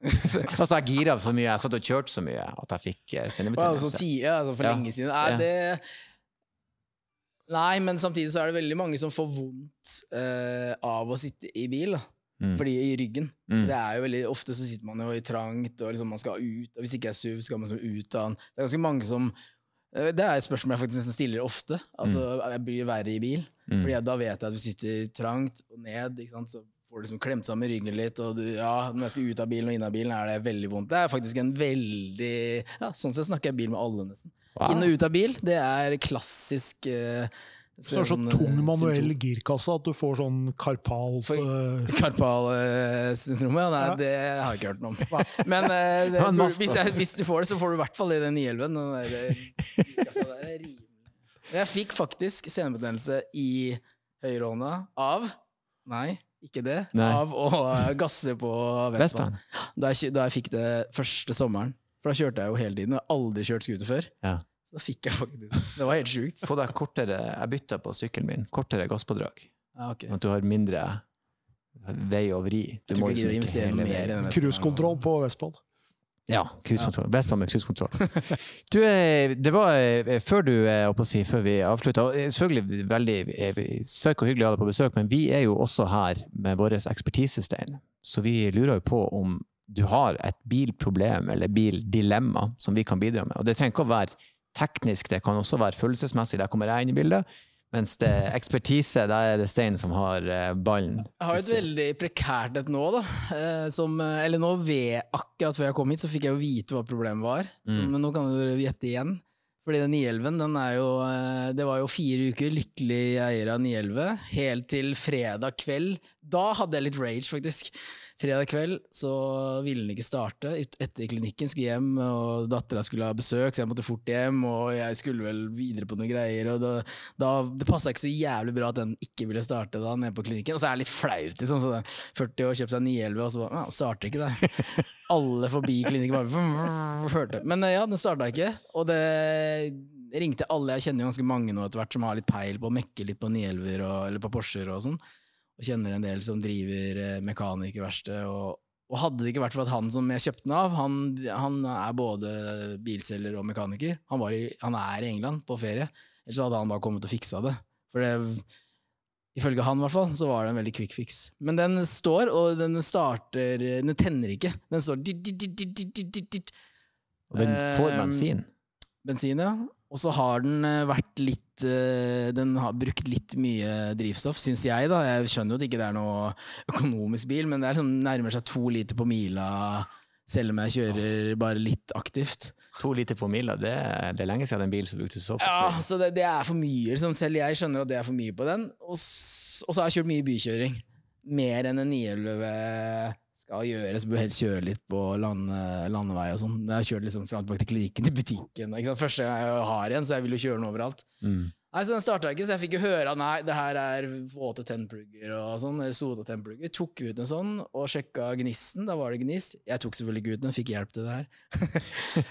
altså, jeg gira så mye, jeg satt og kjørte så mye at jeg fikk senebetennelse. Altså, senebetennelse. ti- ja, altså for Ja. lenge siden. Nei, Ja. det Nei, men samtidig så er det veldig mange som får vondt uh, av å sitte i bil. Da. Mm. Fordi i ryggen. Mm. Det er jo veldig, Ofte så sitter man jo i trangt, og liksom man skal ut. Og hvis ikke er SUV, skal man liksom ut av den. Det er ganske mange som eh, Det er et spørsmål jeg faktisk nesten stiller ofte. Altså, Jeg blir verre i bil. Mm. Fordi da vet jeg at du sitter trangt og ned, ikke sant? så får liksom klemt sammen ryggen litt. Og du, ja, når jeg skal ut av bilen og inn av bilen, er det veldig vondt. Det er faktisk en veldig ja, Sånn sett snakker jeg bil med alle, nesten. Wow. Inn og ut av bil, det er klassisk uh, Så det er så tung manuell girkasse at du får sånn karpalt eh, Karpalsyndromet? Ja, nei, Ja. det har jeg ikke hørt noe om. Men uh, det, hvis, jeg, hvis du får det, så får du i hvert fall i den 911. Den der, eh, er. Jeg fikk faktisk senebetennelse i høyrehånda av Nei, ikke det. Nei. Av å gasse på Vestbanen. Da jeg, da jeg fikk det første sommeren. For da kjørte jeg jo hele tiden. Jeg har aldri kjørt scooter før. Ja. Så da fikk jeg faktisk Det var helt sjukt. Få deg kortere Jeg bytta på sykkelen min. Kortere gasspådrag. Ja, okay. Sånn at du har mindre vei å vri. Du Jeg tror ikke jeg liksom gidder å investere mer i den cruisekontroll på Vestbanen. Ja, cruisekontroll. Vespa med cruisekontroll. Du, eh, det var eh, før du eh, å si, før vi avslutta Selvfølgelig veldig søk og hyggelig å ha deg på besøk, men vi er jo også her med vår ekspertise, Stein. Så vi lurer jo på om du har et bilproblem eller bildilemma som vi kan bidra med. Og det trenger ikke å være teknisk, det kan også være følelsesmessig. Der kommer jeg inn i bildet. Mens det er ekspertise, da er det Stein som har eh, ballen. Jeg har et veldig prekært et nå, da. Eh, Som, eh, eller nå ved, akkurat før jeg kom hit, så fikk jeg jo vite hva problemet var. Mm. men nå kan dere gjette igjen. Fordi den 911, den er jo Det var jo fire uker lykkelig eier av 911, helt til fredag kveld. Da hadde jeg litt rage, faktisk. Fredag kveld så ville den ikke starte. Etter klinikken skulle hjem, og dattera skulle ha besøk, så jeg måtte fort hjem. Og jeg skulle vel videre på noen greier, og da, da, det passa ikke så jævlig bra at den ikke ville starte da nede på klinikken. Og så er det litt flaut, liksom. Så det er 40 år, kjøpt seg 911, og så bare, ja, starter ikke det. Alle forbi klinikken bare hørte. Men eh, ja, den starta ikke. Og det ringte alle. Jeg kjenner jo ganske mange nå etter hvert som har litt peil på å mekke litt på 911 og, eller på Porscher og sånn. Og kjenner en del som driver eh, mekanikerverksted. Og, og hadde det ikke vært for at han som jeg kjøpte den av, han, han er både bilselger og mekaniker. Han, var i, han er i England på ferie. Ellers hadde han bare kommet og fiksa det. For det Ifølge han, i hvert fall, så var det en veldig quick fix. Men den står, og den starter Den tenner ikke. Den står dit, dit, dit. Og den får Eh, bensin. bensin, ja. Og så har den eh, vært litt eh, Den har brukt litt mye drivstoff, syns jeg, da. Jeg skjønner jo at det ikke er noe økonomisk bil, men det sånn, nærmer seg to liter på mila, selv om jeg kjører bare litt aktivt. To liter på mila, det, det er lenge siden en bil som brukte såpass Ja, så det, det er for mye. Liksom. Selv jeg skjønner at det er for mye på den. Og så har jeg kjørt mye bykjøring. Mer enn en 911 skal gjøre, så bør du helst kjøre litt på lande, landevei og sånn. Jeg har kjørt liksom fram og tilbake til klinikken, til butikken. Ikke sant? Første gang jeg har en, så jeg vil jo kjøre den overalt. Mm. Nei, så Den starta ikke, så jeg fikk jo høre at nei, det her er våte tennplugger og sånn. eller tennplugger. Tok ut en sånn og sjekka gnisten. Da var det gnist. Jeg tok selvfølgelig ikke ut den, fikk hjelp til det her.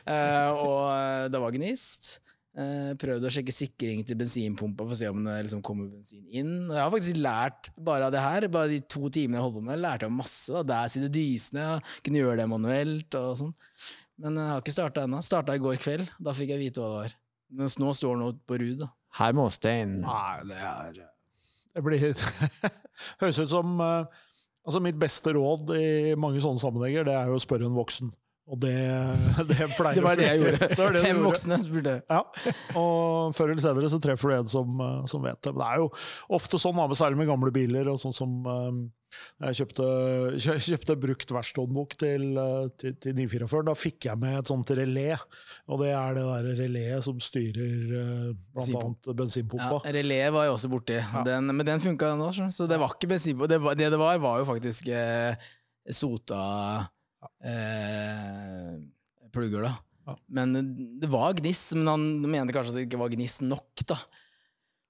uh, og eh, det var gnist. Eh, prøvde å sjekke sikring til bensinpumpa for å se om det liksom kommer bensin inn. Og jeg har faktisk lært bare av det her, bare de to timene jeg holdt på med, lærte jeg masse. da. Der sitter dysene, jeg kunne gjøre det manuelt og sånn. Men jeg har ikke starta ennå. Starta i går kveld. Da fikk jeg vite hva det var. Mens nå står den på rud. da. Her må Stein Nei, det er Det blir Høres ut som eh, Altså, mitt beste råd i mange sånne sammenhenger, det er jo å spørre en voksen. Og det, det pleier Det var det jeg gjorde. Det var det Fem voksne spurte. Ja, og før eller senere så treffer du en som, eh, som vet det. Men det er jo ofte sånn, med- særlig med gamle biler. og sånn som eh, Jeg kjøpte, kjøpte brukt verkstedbok til, eh, til, til 944. Da fikk jeg med et sånt relé. Og det er det der reléet som styrer bl.a. blant Bensinpump. annet Ja, bensinpumpa. relé var jeg også borti, den, men den funka den også. Så det var ikke bensinpumpa. Det, det det var, var jo faktisk eh, sota eh, plugger, da. Ja. Men det var gniss, men han mente kanskje at det ikke var gniss nok, da.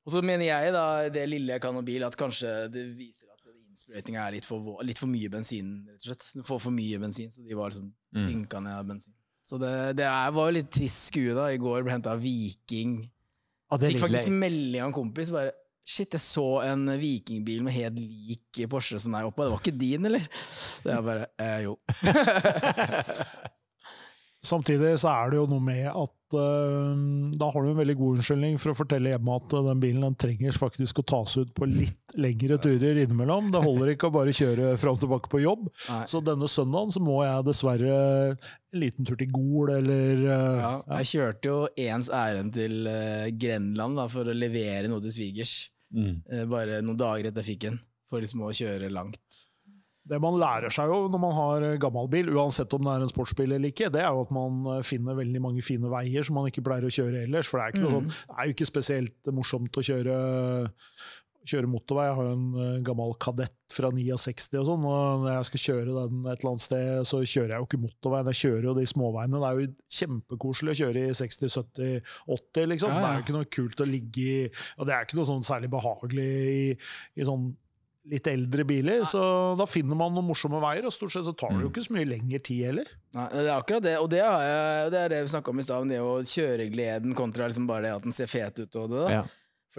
Og så mener jeg, da, det lille jeg kan om bil, at kanskje det viser at innsprøytinga er litt for, litt for mye bensin, rett og slett. Du får for mye bensin, så de var liksom Mm. dynka ned av bensin. Så det, det er, var jo litt trist skue, da. I går ble henta Viking. Ah, det er Fikk faktisk melding av en kompis. bare Shit, jeg så en vikingbil med helt lik Porsche som der oppe. Det var ikke din, eller? Det er bare eh, Jo. Samtidig så er det jo noe med at uh, da har du en veldig god unnskyldning for å fortelle hjemme at eh, den bilen den trenger faktisk å tas ut på litt lengre turer innimellom. Det holder ikke å bare kjøre fram og tilbake på jobb. Nei. Så denne søndagen så må jeg dessverre en liten tur til Gol, eller uh, Ja, jeg kjørte jo ens ærend til uh, Grenland da, for å levere noe til svigers. Mm. Eh, bare noen dager etter jeg fikk den. For liksom å kjøre langt. Det man lærer seg jo når man har gammel bil, uansett om det er en sportsbil eller ikke, det er jo at man eh, finner veldig mange fine veier som man ikke pleier å kjøre ellers. For det er, ikke noe sånn, det er jo ikke spesielt morsomt å kjøre, kjøre motorvei. Jeg har jo en eh, gammel kadett fra 69 og sånn, og når jeg skal kjøre den et eller annet sted, så kjører jeg jo ikke motorveien, jeg kjører jo de småveiene. Det er jo kjempekoselig å kjøre i 60, 70, 80, liksom. Ja, ja. Det er jo ikke noe kult å ligge i, og det er ikke noe sånn særlig behagelig i, i sånn litt eldre biler, så da finner man noen morsomme veier, og stort sett så tar det jo ikke så mye lengre tid heller. Nei, det er akkurat det, og det, har jeg, det er det vi snakka om i stad, om det å kjøregleden kontra liksom bare det at den ser fet ut. Og det, da. Ja.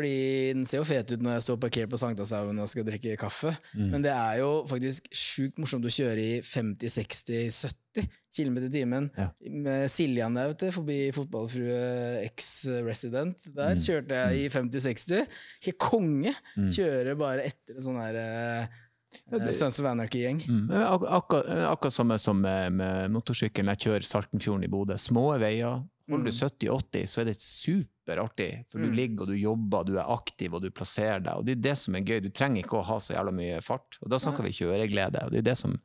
Fordi den ser jo fet ut når jeg står parkert på Sankthanshaugen og skal drikke kaffe, Mm. men det er jo faktisk sjukt morsomt å kjøre i 50-60-70 km i timen. Ja. Med Siljan der, vet du, forbi fotballfrue ex-resident. Der Mm. kjørte jeg i 50-60. Helt konge! Mm. Kjører bare etter en sånn her uh, Sons of Anarchy-gjeng. Mm. Ak akkurat akkurat samme som med, med motorsykkelen. Jeg kjører Saltenfjorden i Bodø. Små veier. Holder du 70-80, så er det superartig. For du Mm. ligger og du jobber, du er aktiv og du plasserer deg. Og det er det som er gøy. Du trenger ikke å ha så jævla mye fart. Og da snakker vi kjøreglede. Og det er det som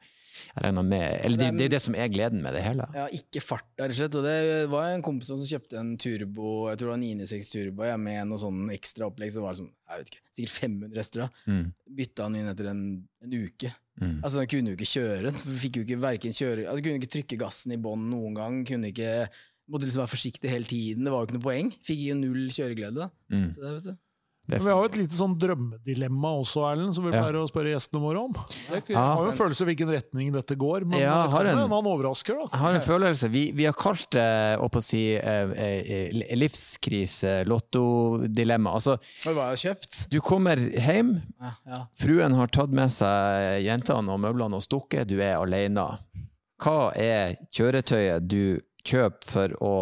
jeg regner med Eller det, det er det som er gleden med det hele. Ja, ikke fart, rett og slett. Og det var en kompis som kjøpte en turbo, jeg tror det var en 996 turbo, ja, med noe sånn ekstra opplegg. Så var det som, jeg vet ikke, sikkert 500 hester. Mm. Bytta han inn etter en, en uke. Mm. Altså, han kunne jo ikke kjøre. Fikk jo ikke verken kjøre altså, Kunne ikke trykke gassen i bånn noen gang. Kunne ikke Måtte liksom være forsiktig hele tiden. Det var jo ikke noe poeng. Fikk jo null kjøreglede. Mm. Så det, vet du. Vi har jo et lite sånn drømmedilemma også, Erlend, som vi Ja. pleier å spørre gjestene våre om. Jeg Ja. har jo en følelse av hvilken retning dette går, men Ja, det har kan en- hende han overrasker. da. Jeg har en følelse. Vi, vi har kalt det å på si, eh, eh, livskrise, lottodilemma. Altså, hva har jeg kjøpt? du kommer hjem, Ja, ja. fruen har tatt med seg jentene og møblene og stukket, du er alene. Hva er kjøretøyet du kjøper for å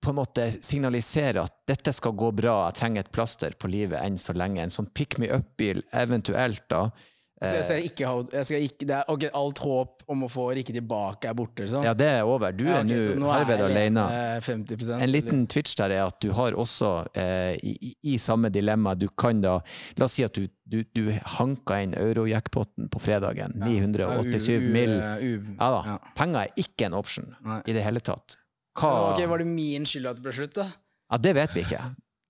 på en måte signalisere at dette skal gå bra, jeg trenger et plaster på livet enn så lenge. En sånn pick me up-bil, eventuelt da. Så jeg skal ikke jeg skal ikke, det er, ok, Alt håp om å få Rikke tilbake er borte, liksom? Ja, det er over. Du Ja, er ok, så nå er herved alene. 50% En liten twitch der er at du har også, eh, i, i- samme dilemma, du kan da La oss si at du, du, du hanka inn eurojackpoten på fredagen. 987 mil. Ja da. Ja. Penger er ikke en option Nei. i det hele tatt. Hva Ok, Var det min skyld at det ble slutt, da? Ja, det vet vi ikke.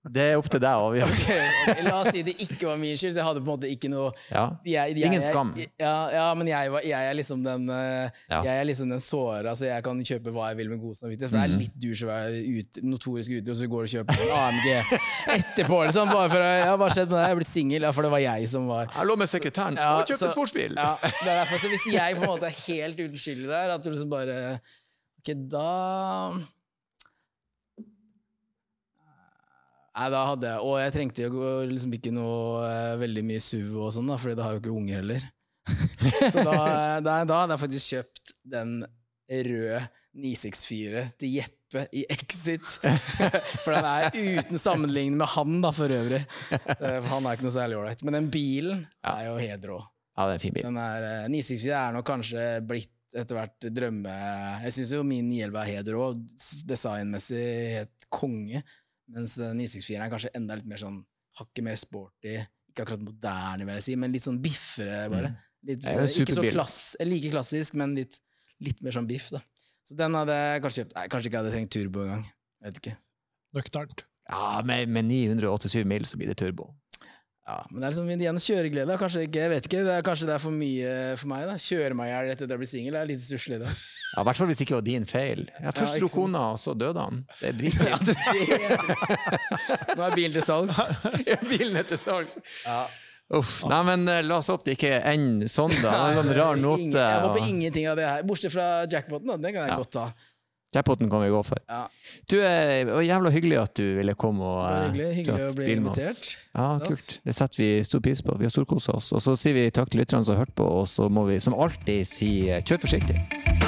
Det er opp til deg å avgjøre. Ok, ok, La oss si det ikke var min skyld, så jeg hadde på en måte ikke noe Ja. jeg, jeg, Ingen jeg- skam. Ja, ja men jeg, var- jeg er liksom den eh, Ja. Jeg er liksom den såra, så jeg kan kjøpe hva jeg vil med god samvittighet. For det Mhm. er litt douche å være ut, notorisk ute, og så går du og kjøper en AMG etterpå, liksom. Bare for å, ja, hva skjedde med deg? Jeg er blitt singel. Ja, for det var jeg som var Jeg lå med sekretæren Ja, og kjøpte så- sportsbil! Ja, det er derfor. Så hvis jeg på en måte er helt uskyldig der, at du liksom bare Ok, da Nei, da hadde jeg Og jeg trengte jo liksom ikke noe eh, veldig mye SUV og sånn, da, Fordi da har jo ikke unger heller. så da, da, da hadde jeg faktisk kjøpt den røde 964 til Jeppe i Exit. For den er uten sammenligning med han, da, for øvrig. Eh, For han er ikke noe særlig ålreit. Men den bilen er jo helt rå. Ja, det er en fin bil. Den er, eh, 964 er nok kanskje blitt etter hvert drømme... Jeg syns jo min 911 er helt rå. Designmessig helt konge. Mens eh, 964 er kanskje enda litt mer sånn hakket mer sporty. Ikke akkurat moderne, vil jeg si, men litt sånn biffere, bare. Litt, Det er ikke så klass, like klassisk, men litt, litt mer sånn biff, da. Så den hadde jeg kanskje kjøpt. Nei, kanskje ikke jeg hadde trengt turbo engang. Vet ikke. Nøkternt. Ja, med, med 987 mil så blir det turbo. Ja, men det er liksom igjen kjøreglede. Kanskje ikke, jeg vet ikke, det er, kanskje det er for mye for meg. da Kjøre meg i hjel etter at jeg blir singel er litt stusslig. Ja, I hvert fall hvis ikke det var din feil. Jeg først dro kona, og så døde han. Det er dritfint. Nå er bilen til salgs. Bilen er til salgs. Ja. Uff. Nei, men eh, la oss håpe det ikke ender sånn, da. Det er en rar note. Jeg håper ingenting av det her. Bortsett fra jackpoten, da. Den kan jeg Ja. godt ta. Jackpoten kan vi gå for. Ja, Du, eh, Det var jævla hyggelig at du ville komme og bare eh, hyggelig hyggelig å bli invitert. Ja, kult. Det setter vi stor pris på. Vi har storkosa oss. Og så sier vi takk til lytterne som har hørt på, og så må vi som alltid si eh, kjør forsiktig.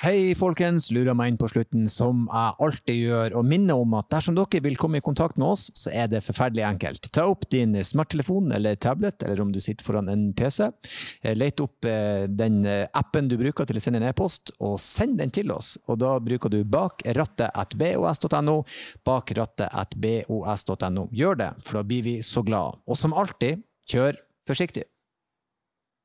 Hei, folkens. Lurer meg inn på slutten, som jeg alltid gjør, og minner om at dersom dere vil komme i kontakt med oss, så er det forferdelig enkelt. Ta opp din smarttelefon eller tablet, eller om du sitter foran en PC. Eh, Let opp eh, den eh, appen du bruker til å sende en e-post, og send den til oss. Og da bruker du bakrattet.bos.no, bakrattet.bos.no. Gjør det, for da blir vi så glad. Og som alltid, kjør forsiktig.